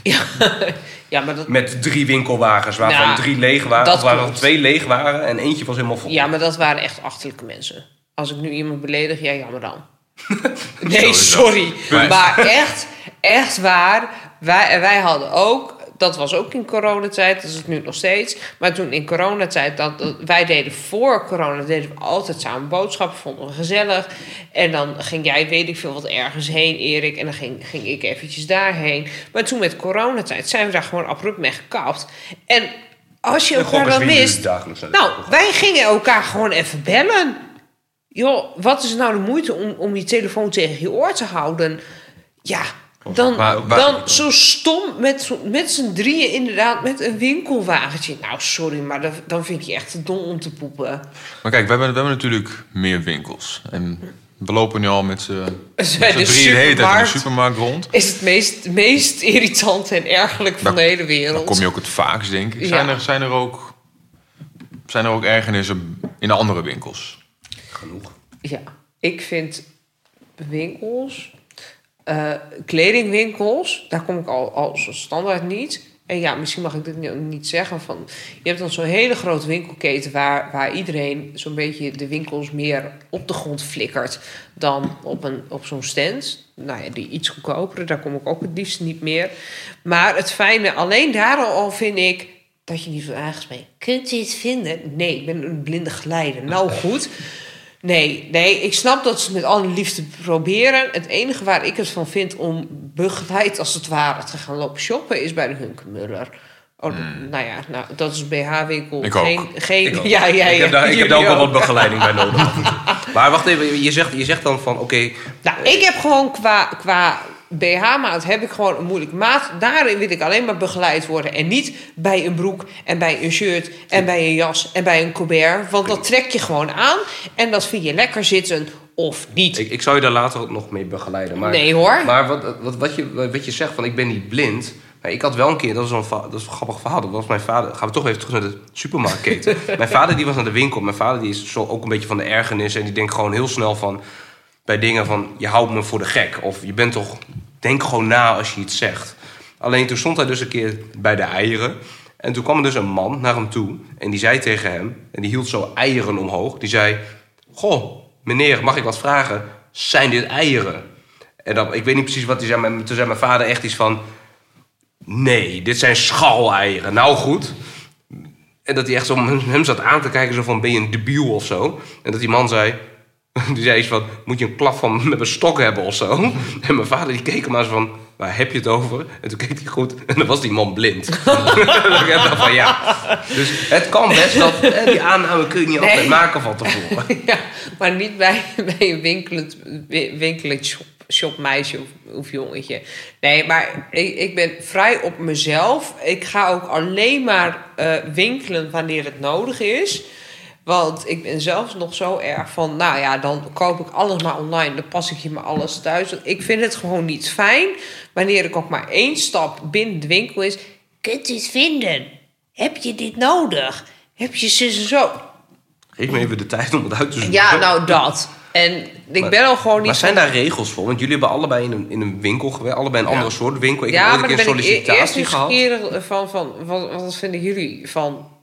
Ja, ja maar dat, Met drie winkelwagens, waarvan Nou, drie leeg waren. Of waarvan twee leeg waren en eentje was helemaal vol. Ja, maar dat waren echt achterlijke mensen. Als ik nu iemand beledig, ja, jammer dan. nee, sorry. Maar echt, echt waar. Wij, wij hadden ook, dat was ook in coronatijd, dat is het nu nog steeds. Maar toen in coronatijd, dat, dat- wij deden voor corona, deden we altijd samen boodschappen, vonden we gezellig. En dan ging jij, weet ik veel wat, ergens heen, Erik. En dan ging, ging ik eventjes daarheen. Maar toen met coronatijd zijn we daar gewoon abrupt mee gekapt. En als je elkaar dan mist... Nou, wij gingen elkaar gewoon even bellen. Joh, wat is nou de moeite om, om je telefoon tegen je oor te houden? Ja, dan, dan zo stom met, zo- met z'n drieën inderdaad met een winkelwagentje. Nou, sorry, maar dan, dan vind ik je echt te dom om te poepen. Maar kijk, we hebben, we hebben natuurlijk meer winkels. En we lopen nu al met z'n drieën de hele tijd in de supermarkt rond. is het meest, meest irritant en ergerlijk van Dan- de hele Dan wereld. kom je ook het vaakst, denk ik. Ja. Zijn, er, zijn, er ook, zijn er ook ergernissen in de andere winkels? Genoeg. Ja, ik vind winkels, eh, kledingwinkels, daar kom ik al, al zo standaard niet. En ja, misschien mag ik dit niet- zeggen. Van, je hebt dan zo'n hele grote winkelketen waar, waar iedereen zo'n beetje de winkels meer op de grond flikkert dan op, een, op zo'n stand. Nou ja, die iets goedkopere, daar kom ik ook het liefst niet meer. Maar het fijne, alleen daar al vind ik dat je niet zo aangesproken Kunt u het vinden? Nee, ik ben een blinde geleider. Nou goed. Nee, nee, ik snap dat ze met alle liefde proberen. Het enige waar ik het van vind om begeleid als het ware te gaan lopen shoppen is bij de Hunkemuller. Oh, d- nou ja, nou, dat is BH-winkel. Ik ook. Geen, geen, Ik ook. Ja, ja, ja. ik heb daar, ik heb daar ook wel wat begeleiding bij nodig. Maar wacht even, je zegt, je zegt dan van, oké, Nou, ik heb gewoon qua, qua BH-maat heb ik gewoon een moeilijke maat. Daarin wil ik alleen maar begeleid worden. En niet bij een broek en bij een shirt en bij een jas en bij een colbert. Want dat trek je gewoon aan en dat vind je lekker zitten of niet. ik, ik zou je daar later ook nog mee begeleiden. Maar, Nee, hoor. Maar wat, wat, wat, je, wat je zegt van, ik ben niet blind. Maar ik had wel een keer, dat is, een, dat is een grappig verhaal. Dat was mijn vader. Gaan we toch even terug naar de supermarktketen. mijn vader die was naar de winkel. Mijn vader die is zo ook een beetje van de ergernis. En die denkt gewoon heel snel van... Bij dingen van, je houdt me voor de gek. Of je bent toch... Denk gewoon na als je iets zegt. Alleen toen stond hij dus een keer bij de eieren. En toen kwam er dus een man naar hem toe. En die zei tegen hem... En die hield zo eieren omhoog. Die zei... Goh, meneer, mag ik wat vragen? Zijn dit eieren? En dan, ik weet niet precies wat hij zei. Maar toen zei mijn vader echt iets van... Nee, dit zijn schaleieren. Nou goed. En dat hij echt zo hem zat aan te kijken, zo van, ben je een debiel of zo? En dat die man zei, die zei iets van, moet je een klap van met een stok hebben of zo? En mijn vader die keek hem maar zo van, waar heb je het over? En toen keek hij goed en dan was die man blind. ik dacht van, ja. Dus het kan best dat, die aanname kun je niet altijd maken van tevoren. Ja, maar niet bij, bij een winkelend, wi- winkelend shop, shopmeisje of, of jongetje. Nee, maar ik, ik ben vrij op mezelf. Ik ga ook alleen maar eh, winkelen wanneer het nodig is. Want ik ben zelfs nog zo erg van, nou ja, dan koop ik alles maar online. Dan pas ik je maar alles thuis. Want Ik vind het gewoon niet fijn wanneer ik ook maar één stap binnen de winkel is. Kunt u het vinden? Heb je dit nodig? Heb je zus en zo? Geef me even de tijd om het uit te zoeken. Ja, nou dat. En ik Maar- ben al gewoon niet... Maar zijn van- daar regels voor? Want jullie hebben allebei in een, in een winkel gewerkt. Allebei een andere soort winkel. Ik heb ja, ooit maar een keer ben ik e- eerst gehad. van, van wat, wat vinden jullie van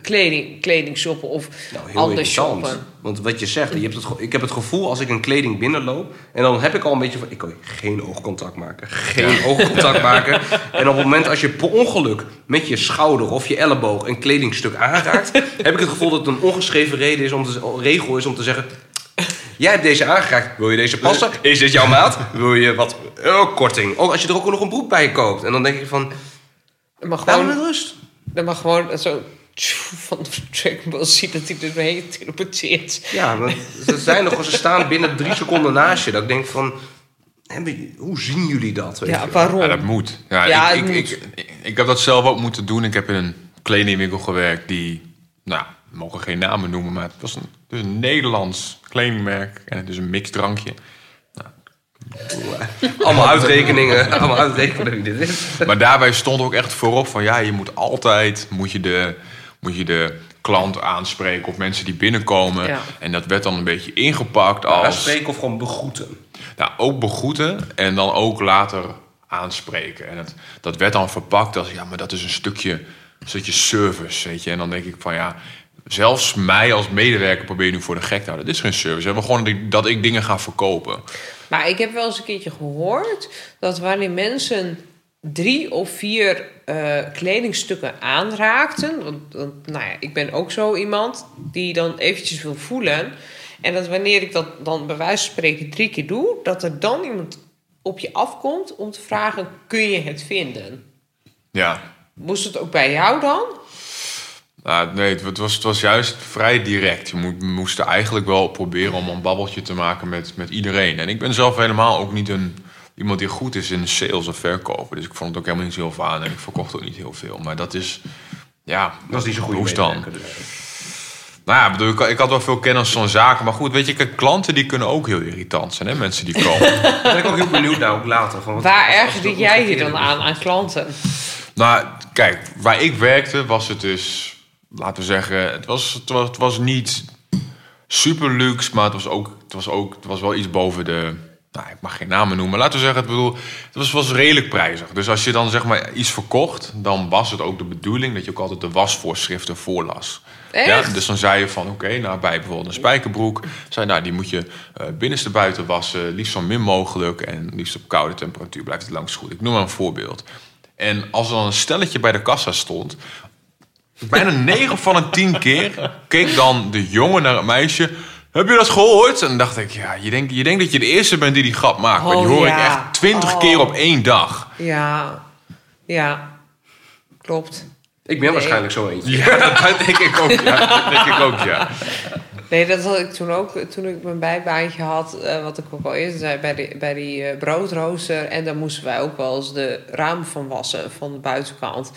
kleding, kleding shoppen of Nou, heel anders shoppen? Want wat je zegt, je hebt het, ik heb het gevoel als ik een kleding binnenloop... en dan heb ik al een beetje van... ik kan geen oogcontact maken. Geen oogcontact maken. En op het moment als je per ongeluk met je schouder of je elleboog... een kledingstuk aanraakt... heb ik het gevoel dat het een ongeschreven reden is om te, regel is om te zeggen... Jij hebt deze aangeraakt. Wil je deze passen? Is dit jouw maat? Wil je wat oh, korting? Ook als je er ook nog een broek bij koopt. En dan denk ik van... Er mag Laat me met gewoon, rust. er mag gewoon zo van de Dragon Ball zien dat hij erheen teleporteert. Ja, maar ze, zijn nog, ze staan binnen drie seconden naast je. Dat ik denk van... Hoe zien jullie dat? Weet Ja, waarom? Ja, dat moet. Ja, Ja, ik, ik, moet. Ik, ik, ik heb dat zelf ook moeten doen. Ik heb in een kledingwinkel gewerkt die, nou, we mogen geen namen noemen, maar het was een, het is een Nederlands kledingmerk en het is een mixdrankje. Allemaal uitrekeningen. allemaal uitrekeningen wie dit is. Maar daarbij stond ook echt voorop van ja, je moet altijd moet je de, moet je de klant aanspreken of mensen die binnenkomen. Ja. En dat werd dan een beetje ingepakt als Aanspreken of gewoon begroeten. nou, ook begroeten en dan ook later aanspreken. En het, dat werd dan verpakt als ja, maar dat is een stukje, een stukje service, weet je. En dan denk ik van ja, zelfs mij als medewerker probeer je nu voor de gek te houden. Dit is geen service. We hebben gewoon dat ik- dat ik dingen ga verkopen. Maar ik heb wel eens een keertje gehoord dat wanneer mensen drie of vier eh, kledingstukken aanraakten. Want, want, nou ja, ik ben ook zo iemand die dan eventjes wil voelen. En dat wanneer ik dat dan bij wijze van spreken drie keer doe, dat er dan iemand op je afkomt om te vragen: kun je het vinden? Ja, Moest het ook bij jou dan? Nou, nee, het was, het was juist vrij direct. Je moest er eigenlijk wel proberen om een babbeltje te maken met, met iedereen. En ik ben zelf helemaal ook niet een, iemand die goed is in sales of verkopen. Dus ik vond het ook helemaal niet zo heel veel aan en ik verkocht ook niet heel veel. Maar dat is, ja, Dat was niet zo goed. Hoe dan? Nou ja, ik bedoel, ik, ik had wel veel kennis van zaken. Maar goed, weet je, kijk, klanten die kunnen ook heel irritant zijn, hè? Mensen die komen. Daar ben ik ook heel benieuwd naar, ook later. Van wat, Waar ergerde het jij je omgekeerde dan is. aan aan klanten? Nou, kijk, waar ik werkte was het dus, laten we zeggen, het was, het was, het was niet super luxe, maar het was ook, het was ook, het was wel iets boven de, nou, ik mag geen namen noemen, laten we zeggen, het, bedoel, het was, was redelijk prijzig. Dus als je dan zeg maar iets verkocht, dan was het ook de bedoeling dat je ook altijd de wasvoorschriften voorlas. Echt? Ja, dus dan zei je van, oké, nou bij bijvoorbeeld een spijkerbroek, zei nou, die moet je eh, binnenste buiten wassen, liefst zo min mogelijk en liefst op koude temperatuur blijft het langs goed. Ik noem maar een voorbeeld. En als er dan een stelletje bij de kassa stond, bijna 9 van de 10 keer keek dan de jongen naar het meisje. Heb je dat gehoord? En dan dacht ik, ja, je denkt, je denkt dat je de eerste bent die die grap maakt. maar die Oh, hoor ik echt 20 Oh. keer op één dag. Ja, ja, klopt. Ik ben waarschijnlijk zo eentje. Ja, dat denk ik ook. Ja, dat denk ik ook, ja. Nee, dat had ik toen ook, toen ik mijn bijbaantje had, eh, wat ik ook al eerder zei, bij, die bij die eh, broodrooster. En daar moesten wij ook wel eens de ramen van wassen, van de buitenkant.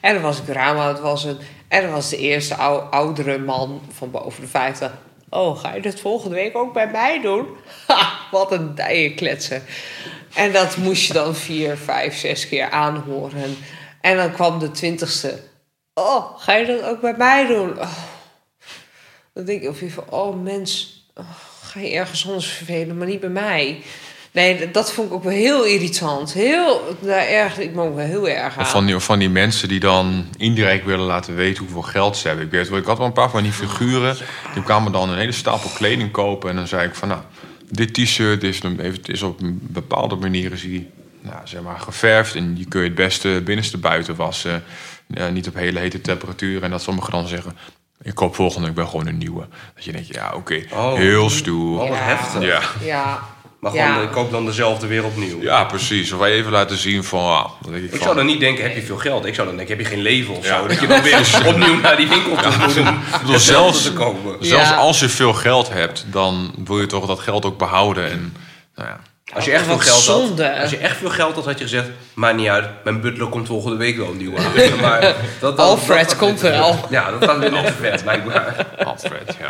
En dan was ik de ramen aan het wassen. En dan was de eerste ou- oudere man van boven de 50. Oh, ga je dat volgende week ook bij mij doen? Ha, wat een dijen kletsen. En dat moest je dan vier, vijf, zes keer aanhoren. En dan kwam de twintigste. Oh, ga je dat ook bij mij doen? Oh. Dan denk ik of je van, oh mens, oh, ga je ergens anders vervelen, maar niet bij mij. Nee, dat- vond ik ook wel heel irritant. Heel, daar erg, ik me ook wel heel erg aan. Of van die, van die mensen die dan indirect willen laten weten hoeveel geld ze hebben. Ik, weet, wel, ik had wel een paar van die figuren. Die kwamen dan een hele stapel kleding kopen. En dan zei ik van, nou, dit t-shirt is, is op een bepaalde manier is die, nou, zeg maar, geverfd. En die kun je het beste binnenste buiten wassen. Eh, niet op hele hete temperatuur. En dat sommigen dan zeggen, ik koop volgende week wel gewoon een nieuwe. Dat je denkt, ja, oké, Oh. heel stoer. Oh, wat heftig. Ja. Ja. Maar gewoon, Ja. ik koop dan dezelfde weer opnieuw. ja, precies. Of wij even laten zien van, ah, dan denk ik, Ik van, zou dan niet denken, heb je veel geld? Ik zou dan denken, heb je geen leven of Ja. zo? Dat je dan weer opnieuw naar die winkel toe moet om bedoel, hetzelfde zelfs- te kopen. Zelfs Ja. als je veel geld hebt, dan wil je toch dat geld ook behouden. En, nou ja. Als je echt veel Wat geld had, zonde. als je echt veel geld had, had je gezegd, maakt niet uit, mijn butler komt volgende week wel een nieuwe aan. Maar dat, dat, Alfred dat- komt wel. Ja, dat gaat weer vet, blijkbaar. Alfred, ja.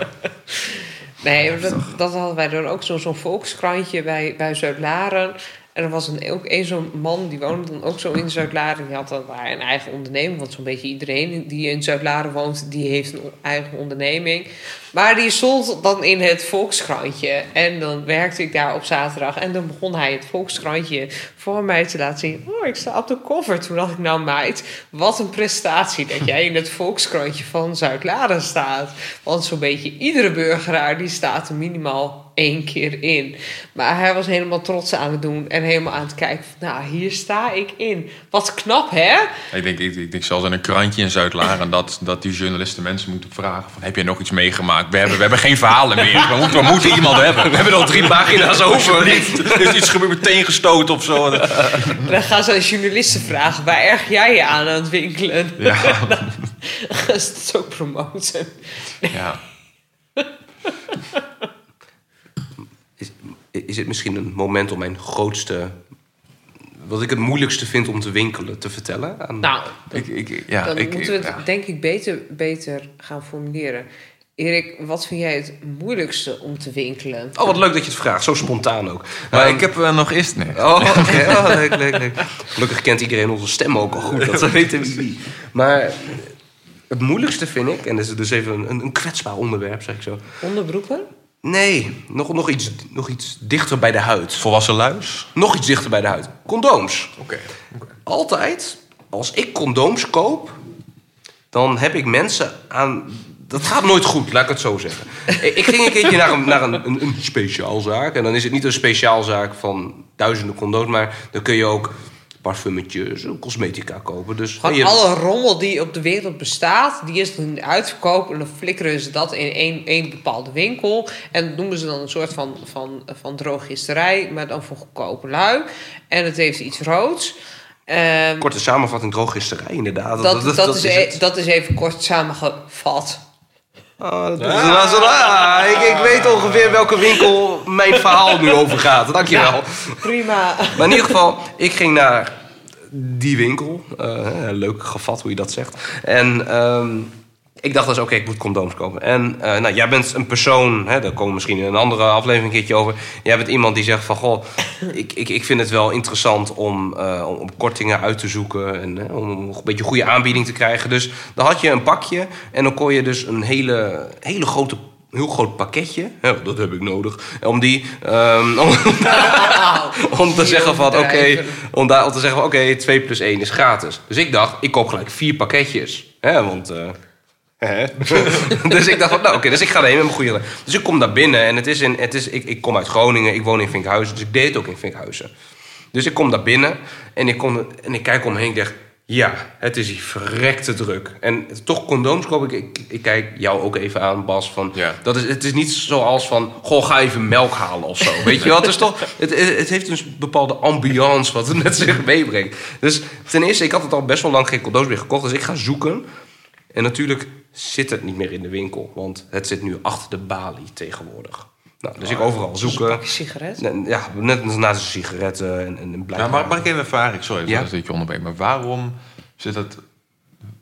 Nee, dat, dat hadden wij dan ook zo'n zo'n volkskrantje bij, bij Zuid-Laren. En er was een, ook een zo'n man, die woonde dan ook zo in Zuid-Laren. Die had dan daar een eigen onderneming. Want zo'n beetje iedereen die in Zuid-Laren woont, die heeft een eigen onderneming. Maar die stond dan in het volkskrantje. En dan werkte ik daar op zaterdag. En dan begon hij het volkskrantje voor mij te laten zien. Oh, ik sta op de cover. Toen dacht ik, nou meid, wat een prestatie dat jij in het volkskrantje van Zuid-Laren staat. Want zo'n beetje iedere burgeraar die staat minimaal één keer in. Maar hij was helemaal trots aan het doen en helemaal aan het kijken. Van, nou, hier sta ik in. Wat knap, hè? Ik denk, ik, ik denk zelfs in een krantje in Zuid-Laren dat, dat die journalisten mensen moeten vragen van, heb jij nog iets meegemaakt? We hebben, we hebben geen verhalen meer. We moeten, we moeten iemand hebben. We hebben al drie pagina's over. Er is iets gebeurd, meteen gestoten of zo. Dan gaan ze aan journalisten vragen. Waar erg jij je aan aan het winkelen? Ja, Dat is het ook promoten. ja. Is, het misschien een moment om mijn grootste... Wat ik het moeilijkste vind om te winkelen, te vertellen? Aan... Nou, Ik, ik, ja, dan ik, moeten we het ja. denk ik beter, beter gaan formuleren. Erik, wat vind jij het moeilijkste om te winkelen? Oh, wat leuk dat je het vraagt. Zo spontaan ook. Maar Ehm, ik heb eh, nog eerst... Nee. Oh, oké. Oh, leuk, leuk, leuk. Gelukkig kent iedereen onze stem ook al goed. Dat weten we niet. Maar het moeilijkste vind ik, en dat is dus even een, een kwetsbaar onderwerp, zeg ik zo. Onderbroeken? Nee, nog, nog, iets, nog iets dichter bij de huid. Volwassen luis? Nog iets dichter bij de huid. Condooms. Oké. Altijd, als ik condooms koop, dan heb ik mensen aan... Dat gaat nooit goed, laat ik het zo zeggen. Ik ik ging een keertje naar een, naar een, een, een speciaalzaak. En dan is het niet een speciaalzaak van duizenden condooms... maar dan kun je ook parfumetjes, cosmetica kopen. Dus Gewoon alle rommel die op de wereld bestaat, die is dan uitverkoop. En dan flikkeren ze dat in één, één bepaalde winkel. En dat noemen ze dan een soort van, van, van drogisterij, maar dan voor goedkope lui. En het heeft iets roods. Ehm, Korte samenvatting, drogisterij, inderdaad. dat, dat, is, e- dat is even kort samengevat. Ah, dat ah, ik, ik weet ongeveer welke winkel mijn verhaal nu over gaat. Dankjewel. Prima. Maar in ieder geval, ik ging naar die winkel. Eh, leuk gevat hoe je dat zegt. En ehm, ik dacht dus, oké, ik moet condooms kopen. En eh, nou, jij bent een persoon, hè, daar komen we misschien in een andere aflevering een keertje over. Jij bent iemand die zegt van, goh, ik, ik, ik vind het wel interessant om, eh, om, kortingen uit te zoeken. En eh, om een beetje goede aanbieding te krijgen. Dus dan had je een pakje en dan kon je dus een hele, hele grote heel groot pakketje. Ja, dat heb ik nodig. Om die. ehm, om, om te zeggen van oké. Om, daar, om te zeggen van oké, 2 plus 1 is gratis. Dus ik dacht, ik koop gelijk vier pakketjes. Hè, want. hè. dus ik dacht van, nou oké, dus ik ga erheen met mijn goede. Dus ik kom daar binnen en het is in, het is, ik, ik kom uit Groningen, ik woon in Vinkhuizen, dus ik deed het ook in Vinkhuizen. Dus ik kom daar binnen en ik, kom, en ik kijk omheen, ik dacht, ja, het is hier verrekte druk. En toch condooms koop ik, ik, ik kijk jou ook even aan, Bas, van, Ja. dat is, het is niet zoals van, goh, ga even melk halen of zo. Weet je wel, het is toch, het, het het heeft een bepaalde ambiance wat het met zich meebrengt. Dus ten eerste, ik had het al best wel lang geen condooms meer gekocht, dus ik ga zoeken. En natuurlijk zit het niet meer in de winkel, want het zit nu achter de balie tegenwoordig. Nou, dus ik overal zoeken. Pak je sigaret. Ja, net als naast de sigaretten en, en een Ja, blijkbaar. maar mag ik even vragen? Sorry Ja? dat ik je onderbreek. Maar waarom zit het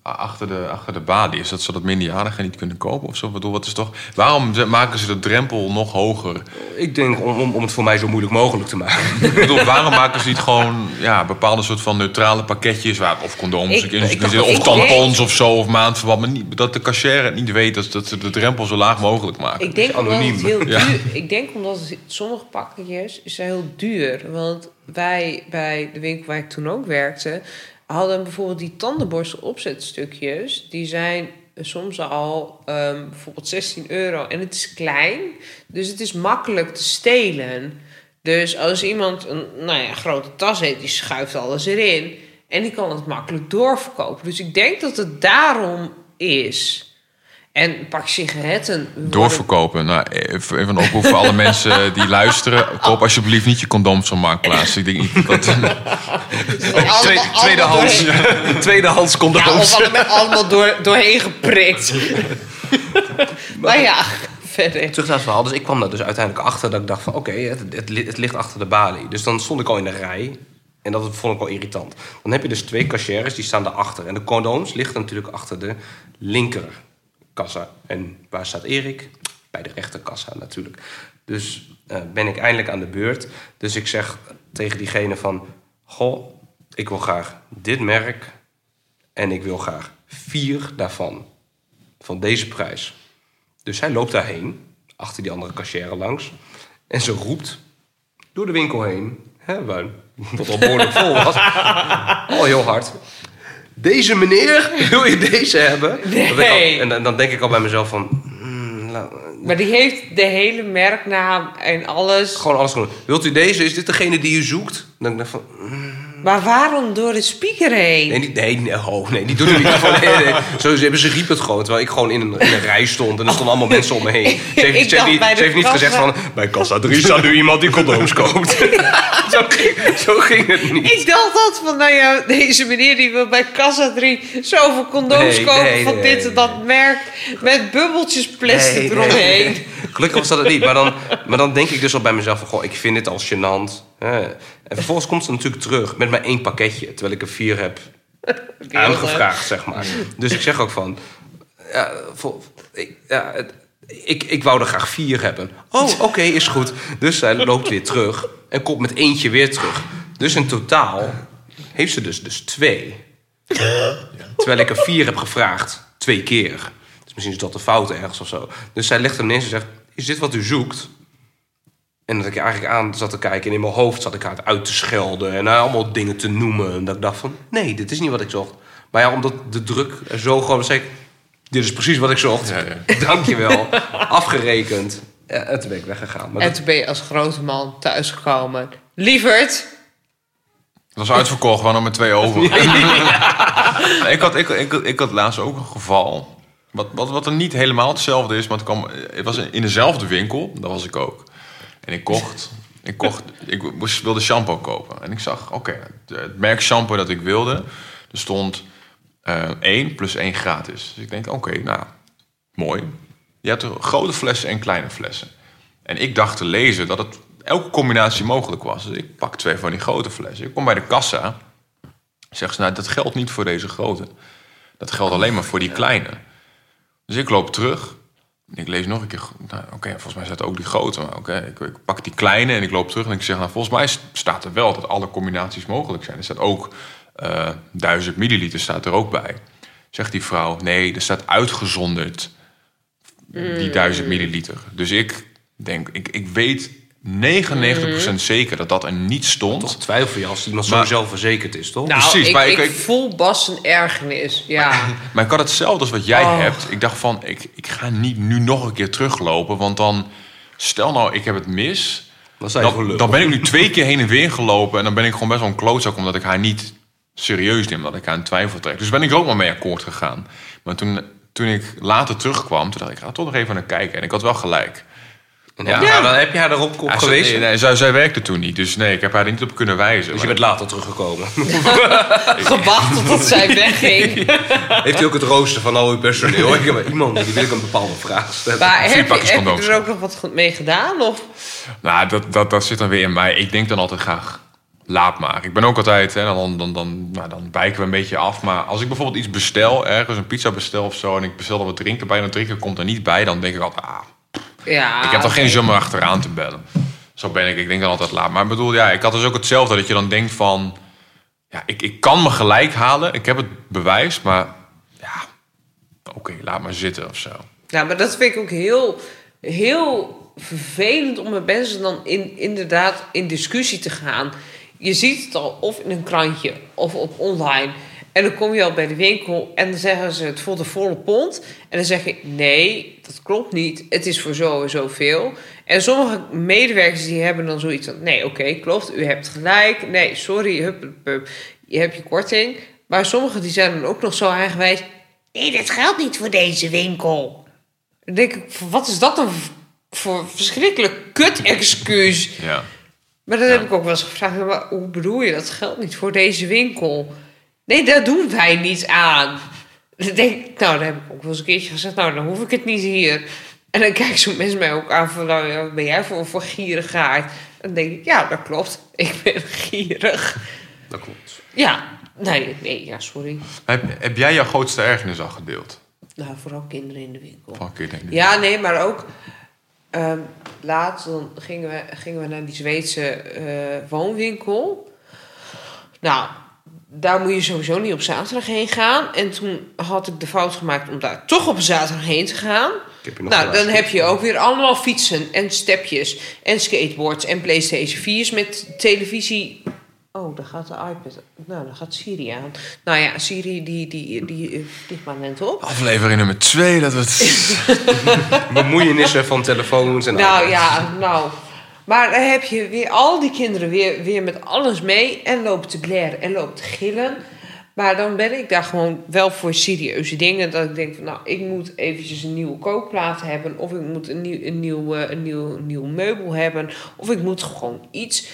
achter de, achter de balie? Is dat zodat minderjarigen niet kunnen kopen of zo? Bedoel, wat is toch... Waarom maken ze de drempel nog hoger? Ik denk om, om, om het voor mij zo moeilijk mogelijk te maken. Ik bedoel, waarom maken ze niet gewoon ja, bepaalde soort van neutrale pakketjes... Waar, of condooms, Ik- ik, in- ik dacht- of tampons of zo, of maandverband. Maar niet, dat de cashier het niet weet, dat, dat ze de drempel zo laag mogelijk maken. Ik denk, omdat het heel Ja. duur, ik denk omdat het, sommige pakketjes zijn heel duur. Want wij bij de winkel waar ik toen ook werkte... hadden bijvoorbeeld die tandenborstel opzetstukjes. Die zijn soms al ehm, bijvoorbeeld 16 euro. En het is klein, dus het is makkelijk te stelen. Dus als iemand een nou ja, grote tas heeft, die schuift alles erin. En die kan het makkelijk doorverkopen. Dus ik denk dat het daarom is... En een pak sigaretten. worden- Doorverkopen. Nou, even een oproep voor alle mensen die luisteren. Koop alsjeblieft niet je condooms van Marktplaats. Ik denk niet dat... Allemaal- tweedehands, tweedehands Ja, condooms. of allemaal, allemaal door, doorheen geprikt. maar ja, verder. Terug naar het verhaal. Dus ik kwam daar dus uiteindelijk achter dat ik dacht van... oké, het, het, li- het ligt achter de balie. Dus dan stond ik al in de rij. En dat vond ik wel irritant. Dan heb je dus twee cashiers, die staan daarachter. En de condooms liggen natuurlijk achter de linkerkassa. En waar staat Erik? Bij de rechterkassa natuurlijk. Dus eh, ben ik eindelijk aan de beurt. Dus ik zeg tegen diegene van... Goh, ik wil graag dit merk. En ik wil graag vier daarvan. Van deze prijs. Dus hij loopt daarheen, achter die andere cashier langs. En ze roept door de winkel heen, hè, waar, wat al behoorlijk vol was, al heel hard. Deze meneer, wil je deze hebben? Nee. Dat ik al- en dan, dan denk ik al bij mezelf van... hmm, la- Maar die heeft de hele merknaam en alles. gewoon alles gewoon. Wilt u deze? Is dit degene die u zoekt? Dan denk ik van... Maar waarom door de speaker heen? Nee, die, nee, nee, oh, nee, die doet het niet. Van, nee, nee. Zo, ze, hebben, ze riep het gewoon, terwijl ik gewoon in een, in een rij stond. En er stonden allemaal mensen om me heen. Ze heeft, Ik ze heeft dacht niet, bij de ze heeft niet kassa- gezegd van... Bij kassa 3 staat nu iemand die condooms koopt. zo, ging, zo ging het niet. Ik dacht dat van, nou ja, deze meneer die wil bij Kassa 3 zoveel condooms Nee, kopen nee, van nee, dit en dat merk. Met bubbeltjes plastic Nee, nee, eromheen. nee. Gelukkig was dat het niet. Maar dan, maar dan denk ik dus al bij mezelf van... Goh, ik vind dit al gênant. Hè. En vervolgens komt ze natuurlijk terug met maar één pakketje. Terwijl ik er vier heb aangevraagd, zeg maar. Dus ik zeg ook van... Ja, vol- ik, ja, het- ik, ik wou er graag vier hebben. Oh, oké, is goed. Dus zij loopt weer terug en komt met eentje weer terug. Dus in totaal heeft ze dus, dus twee. Terwijl ik er vier heb gevraagd. Twee keer. Dus misschien is dat de fout ergens of zo. Dus zij legt hem neer en zegt... Is dit wat u zoekt? En dat ik er eigenlijk aan zat te kijken... en in mijn hoofd zat ik haar uit te schelden... en haar allemaal dingen te noemen. En dat ik dacht van... Nee, dit is niet wat ik zocht. Maar ja, omdat de druk er zo gewoon was... zei ik... Dit is precies wat ik zocht. Ja, ja. Dankjewel. Afgerekend. Ja, en toen ben ik weggegaan. Maar En dat- toen ben je als grote man thuisgekomen. Lieverd, Het was uitverkocht, we hadden maar twee over. ik, had, ik, ik, ik had laatst ook een geval. Wat, wat, wat er niet helemaal hetzelfde is, maar het, kwam, het was in dezelfde winkel. Daar was ik ook. En ik kocht, ik kocht, ik wilde shampoo kopen. En ik zag, oké, het merk shampoo dat ik wilde, er stond eh 1 plus 1 gratis. Dus ik denk, oké, nou, mooi. Je hebt er grote flessen en kleine flessen. En ik dacht te lezen dat het elke combinatie mogelijk was. Dus ik pak twee van die grote flessen. Ik kom bij de kassa. Zegt ze, nou, dat geldt niet voor deze grote. Dat geldt alleen maar voor die kleine. Dus ik loop terug. Ik lees nog een keer. Nou, oké, volgens mij staat ook die grote. Maar oké, ik, ik pak die kleine en ik loop terug. En ik zeg, nou, volgens mij staat er wel dat alle combinaties mogelijk zijn. Er staat ook eh 1000 milliliter staat er ook bij. Zegt die vrouw, nee, er staat uitgezonderd die 1000 milliliter. Dus ik denk, ik, ik weet 99% zeker dat dat er niet stond. Toch twijfel je als iemand Maar- sowieso verzekerd is, toch? nou, Precies, ik, maar ik, ik- ik- voel Bas een ergernis. Ja. Maar ik had hetzelfde als wat jij Oh. hebt. Ik dacht van, ik, ik ga niet nu nog een keer teruglopen. Want dan, stel nou, ik heb het mis. Dan Dan, ben ik nu twee keer heen en weer gelopen. En dan ben ik gewoon best wel een klootzak. Omdat ik haar niet serieus neem, dat ik aan twijfel trek. Dus ben ik er ook maar mee akkoord gegaan. Maar toen, toen ik later terugkwam, toen dacht ik, ik ga toch nog even naar kijken. En ik had wel gelijk. Ja. ja. dan heb je haar erop op Ja, ze- geweest. nee, nee, zij, zij werkte toen niet, dus nee, ik heb haar er niet op kunnen wijzen. Dus je bent later teruggekomen. Gewacht totdat zij wegging. Heeft u ook het rooster van al uw personeel? Ik heb maar iemand die wil ik een bepaalde vraag stellen. Maar heb je, heb er ook nog wat mee gedaan? Of? Nou, dat, dat, dat zit dan weer in mij. Ik denk dan altijd graag, laat maar. Ik ben ook altijd, hè, dan, dan, dan, nou, dan wijken we een beetje af. Maar als ik bijvoorbeeld iets bestel, ergens een pizza bestel of zo... en ik bestel er wat drinken bij en dat drinken komt er niet bij... dan denk ik altijd, ah, Ja, ik heb toch geen zin om achteraan te bellen. Zo ben ik. Ik denk dan altijd laat. Maar ik bedoel, ja, ik had dus ook hetzelfde. Dat je dan denkt van... Ja, ik, ik kan me gelijk halen. Ik heb het bewijs, maar... Ja, oké, laat maar zitten of zo. Ja, maar dat vind ik ook heel, heel vervelend om met mensen dan in, inderdaad in discussie te gaan. Je ziet het al of in een krantje of op online. En dan kom je al bij de winkel en dan zeggen ze het voor de volle pond. En dan zeg je nee, dat klopt niet. Het is voor zo en zoveel. En sommige medewerkers die hebben dan zoiets van... nee, oké, klopt, u hebt gelijk. Nee, sorry, hup, hup, hup, je hebt je korting. Maar sommigen die zijn dan ook nog zo aangewezen... nee, dat geldt niet voor deze winkel. Dan denk ik, wat is dat dan voor verschrikkelijk kut-excuus? Ja. Maar dan heb ik ook wel eens gevraagd, maar hoe bedoel je, dat geldt niet voor deze winkel? Nee, daar doen wij niet aan. Dan denk ik, nou, dan heb ik ook wel eens een keertje gezegd, nou, dan hoef ik het niet hier. En dan kijken zo'n mensen mij ook aan van, nou, ja, wat ben jij voor, voor gierigaard? Dan denk ik, ja, dat klopt. Ik ben gierig. Dat klopt. Ja, nee, nee, ja, sorry. Heb, heb jij jouw grootste ergernis al gedeeld? Nou, vooral kinderen in de winkel. It, denk ik. Ja, nee, maar ook ehm, laatst dan gingen we, gingen we naar die Zweedse eh, woonwinkel. Nou, daar moet je sowieso niet op zaterdag heen gaan. En toen had ik de fout gemaakt om daar toch op zaterdag heen te gaan. Nou, dan heb je ook weer allemaal fietsen en stepjes en skateboards en PlayStation 4's met televisie. Oh, daar gaat de iPad. Nou, daar gaat Siri aan. Nou ja, Siri die, die, die, die ligt maar net op. Aflevering nummer twee, dat we het... Bemoeienissen van telefoons en Nou iPads. ja, nou. Maar dan heb je weer al die kinderen weer, weer met alles mee en lopen te blaren en lopen te gillen. Maar dan ben ik daar gewoon wel voor serieuze dingen. Dat ik denk van nou, ik moet eventjes een nieuwe kookplaat hebben. Of ik moet een nieuw, een nieuw, eh, een nieuw, nieuw meubel hebben. Of ik moet gewoon iets.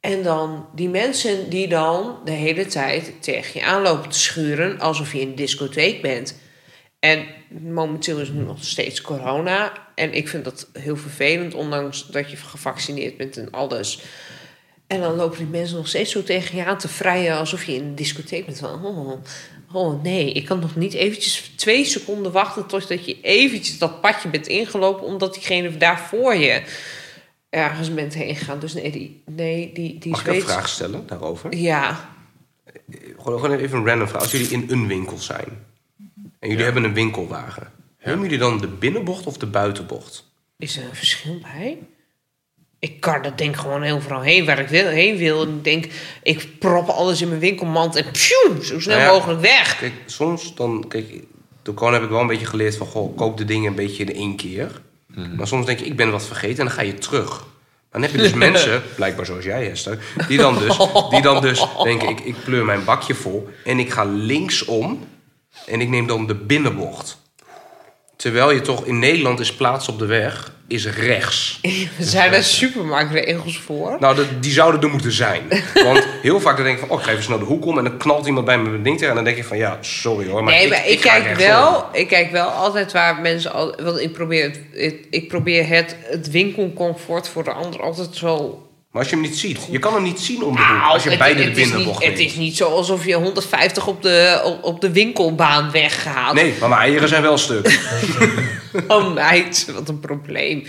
En dan die mensen die dan de hele tijd tegen je aanlopen te schuren alsof je in een discotheek bent. En momenteel is nu nog steeds corona. En ik vind dat heel vervelend, ondanks dat je gevaccineerd bent en alles. En dan lopen die mensen nog steeds zo tegen je aan te vrijen alsof je in een discotheek bent. Van, oh, oh nee, ik kan nog niet eventjes twee seconden wachten totdat je eventjes dat padje bent ingelopen, omdat diegene daar voor je ergens bent heen gegaan. Dus nee, die, nee, die, die Mag ik een vraag stellen daarover? Ja, Gewoon, gewoon even een random vraag. Als jullie in een winkel zijn en jullie hebben een winkelwagen, nemen jullie dan de binnenbocht of de buitenbocht? Is er een verschil bij? Ik kan dat denk gewoon heel vooral heen waar ik wil, heen wil. En ik denk, ik prop alles in mijn winkelmand en pjoem, zo snel Nou ja. mogelijk weg. Kijk, soms dan, kijk, toen heb ik wel een beetje geleerd van, goh, koop de dingen een beetje in één keer. Maar soms denk je, ik ben wat vergeten en dan ga je terug. Dan heb je dus mensen, blijkbaar zoals jij Hester, die dan dus, die dan dus denken, ik, ik pleur mijn bakje vol en ik ga linksom en ik neem dan de binnenbocht. Terwijl je toch in Nederland is plaats op de weg, is rechts. Zijn er supermarktregels voor? Nou, die zouden er moeten zijn. Want heel vaak dan denk ik van, oh, ik ga even snel de hoek om... en dan knalt iemand bij mijn ding tegen... en dan denk ik van, ja, sorry hoor, maar nee, ik, maar ik, kijk wel, ik kijk wel altijd waar mensen al. Want ik probeer het, het- ik probeer het, het winkelcomfort voor de ander altijd zo. Maar als je hem niet ziet, je kan hem niet zien om de hoek... als je het, beide de het niet, binnenbocht het is niet zo alsof je 150 op de, op, op de winkelbaan weggaat. Nee, maar mijn eieren zijn wel stuk. Oh meid, wat een probleem.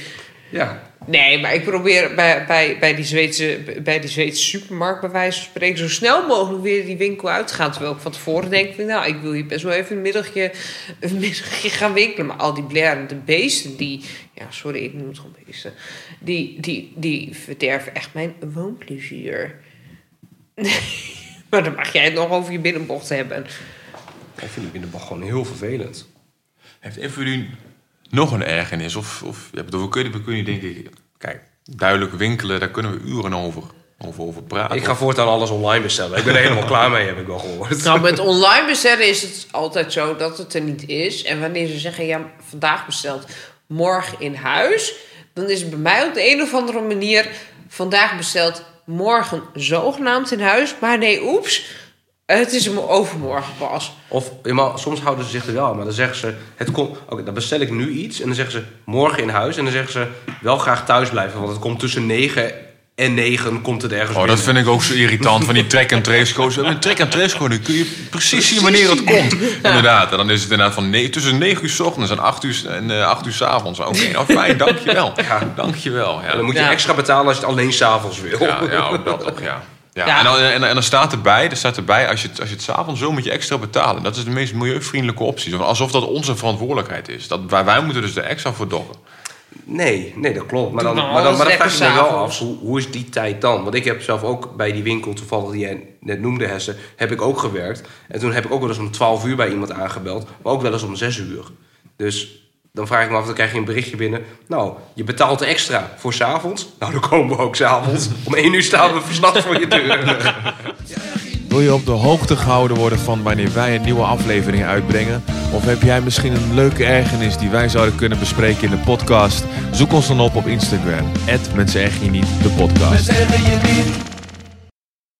Ja. Nee, maar ik probeer bij, bij, bij, die Zweedse, bij die Zweedse supermarkt, bij wijze van spreken, zo snel mogelijk weer die winkel uit te gaan. Terwijl ik van tevoren denk, van, nou, ik wil hier best wel even een middagje, een middagje gaan winkelen. Maar al die blerende beesten, die, ja, sorry, ik noem het gewoon beesten, die, die, die verderven echt mijn woonplezier. maar dan mag jij het nog over je binnenbocht hebben. Ik vind die binnenbocht gewoon heel vervelend. Heeft een van jullie nog een ergernis? Of, of ja, bedoel, we, kunnen, we kunnen denk ik... Kijk, duidelijk winkelen, daar kunnen we uren over over, over praten. Ik ga voortaan alles online bestellen. Ik ben er helemaal klaar mee, heb ik wel gehoord. Nou, met online bestellen is het altijd zo dat het er niet is. En wanneer ze zeggen, ja, vandaag besteld, morgen in huis... dan is het bij mij op de een of andere manier... vandaag besteld, morgen zogenaamd in huis. Maar nee, oeps, het is overmorgen pas. Of ja, maar soms houden ze zich er wel aan, maar dan zeggen ze: het komt, Oké, dan bestel ik nu iets en dan zeggen ze morgen in huis en dan zeggen ze wel graag thuis blijven, want het komt tussen 9 en 9 komt het ergens. Oh, dat vind ik ook zo irritant van die track en trace codes. Een track en trace code, dan kun je precies zien wanneer het komt. Inderdaad, en dan is het inderdaad van ne- tussen 9 uur s ochtends en 8 uur, en, eh, 8 uur s avonds. Oké, nou fijn, dankjewel. Ja. Dankjewel. Ja. En dan moet je Ja. extra betalen als je het alleen s'avonds wil. Ja, ja, ook dat nog, ja. Ja, Ja. En, dan, en, en dan staat erbij, er staat erbij als je, het- als je het s'avonds wil, moet je extra betalen. Dat is de meest milieuvriendelijke optie. Alsof dat onze verantwoordelijkheid is. Dat, wij, wij moeten dus er extra voor doggen. Nee, nee, dat klopt. Maar dan, nou maar dan, maar dan vraag ik me wel af, hoe, hoe is die tijd dan? Want ik heb zelf ook bij die winkel, toevallig die jij net noemde, Hesse, heb ik ook gewerkt. En toen heb ik ook wel eens om 12 uur bij iemand aangebeld, maar ook wel eens om 6 uur. Dus dan vraag ik me af, dan krijg je een berichtje binnen. Nou, je betaalt extra voor s'avonds. Nou, dan komen we ook s'avonds. Om 1 uur staan we versnapt voor je deur. Wil je op de hoogte gehouden worden van wanneer wij een nieuwe aflevering uitbrengen? Of heb jij misschien een leuke ergernis die wij zouden kunnen bespreken in de podcast? Zoek ons dan op op Instagram. Mensen erger je niet, de podcast. zeggen je niet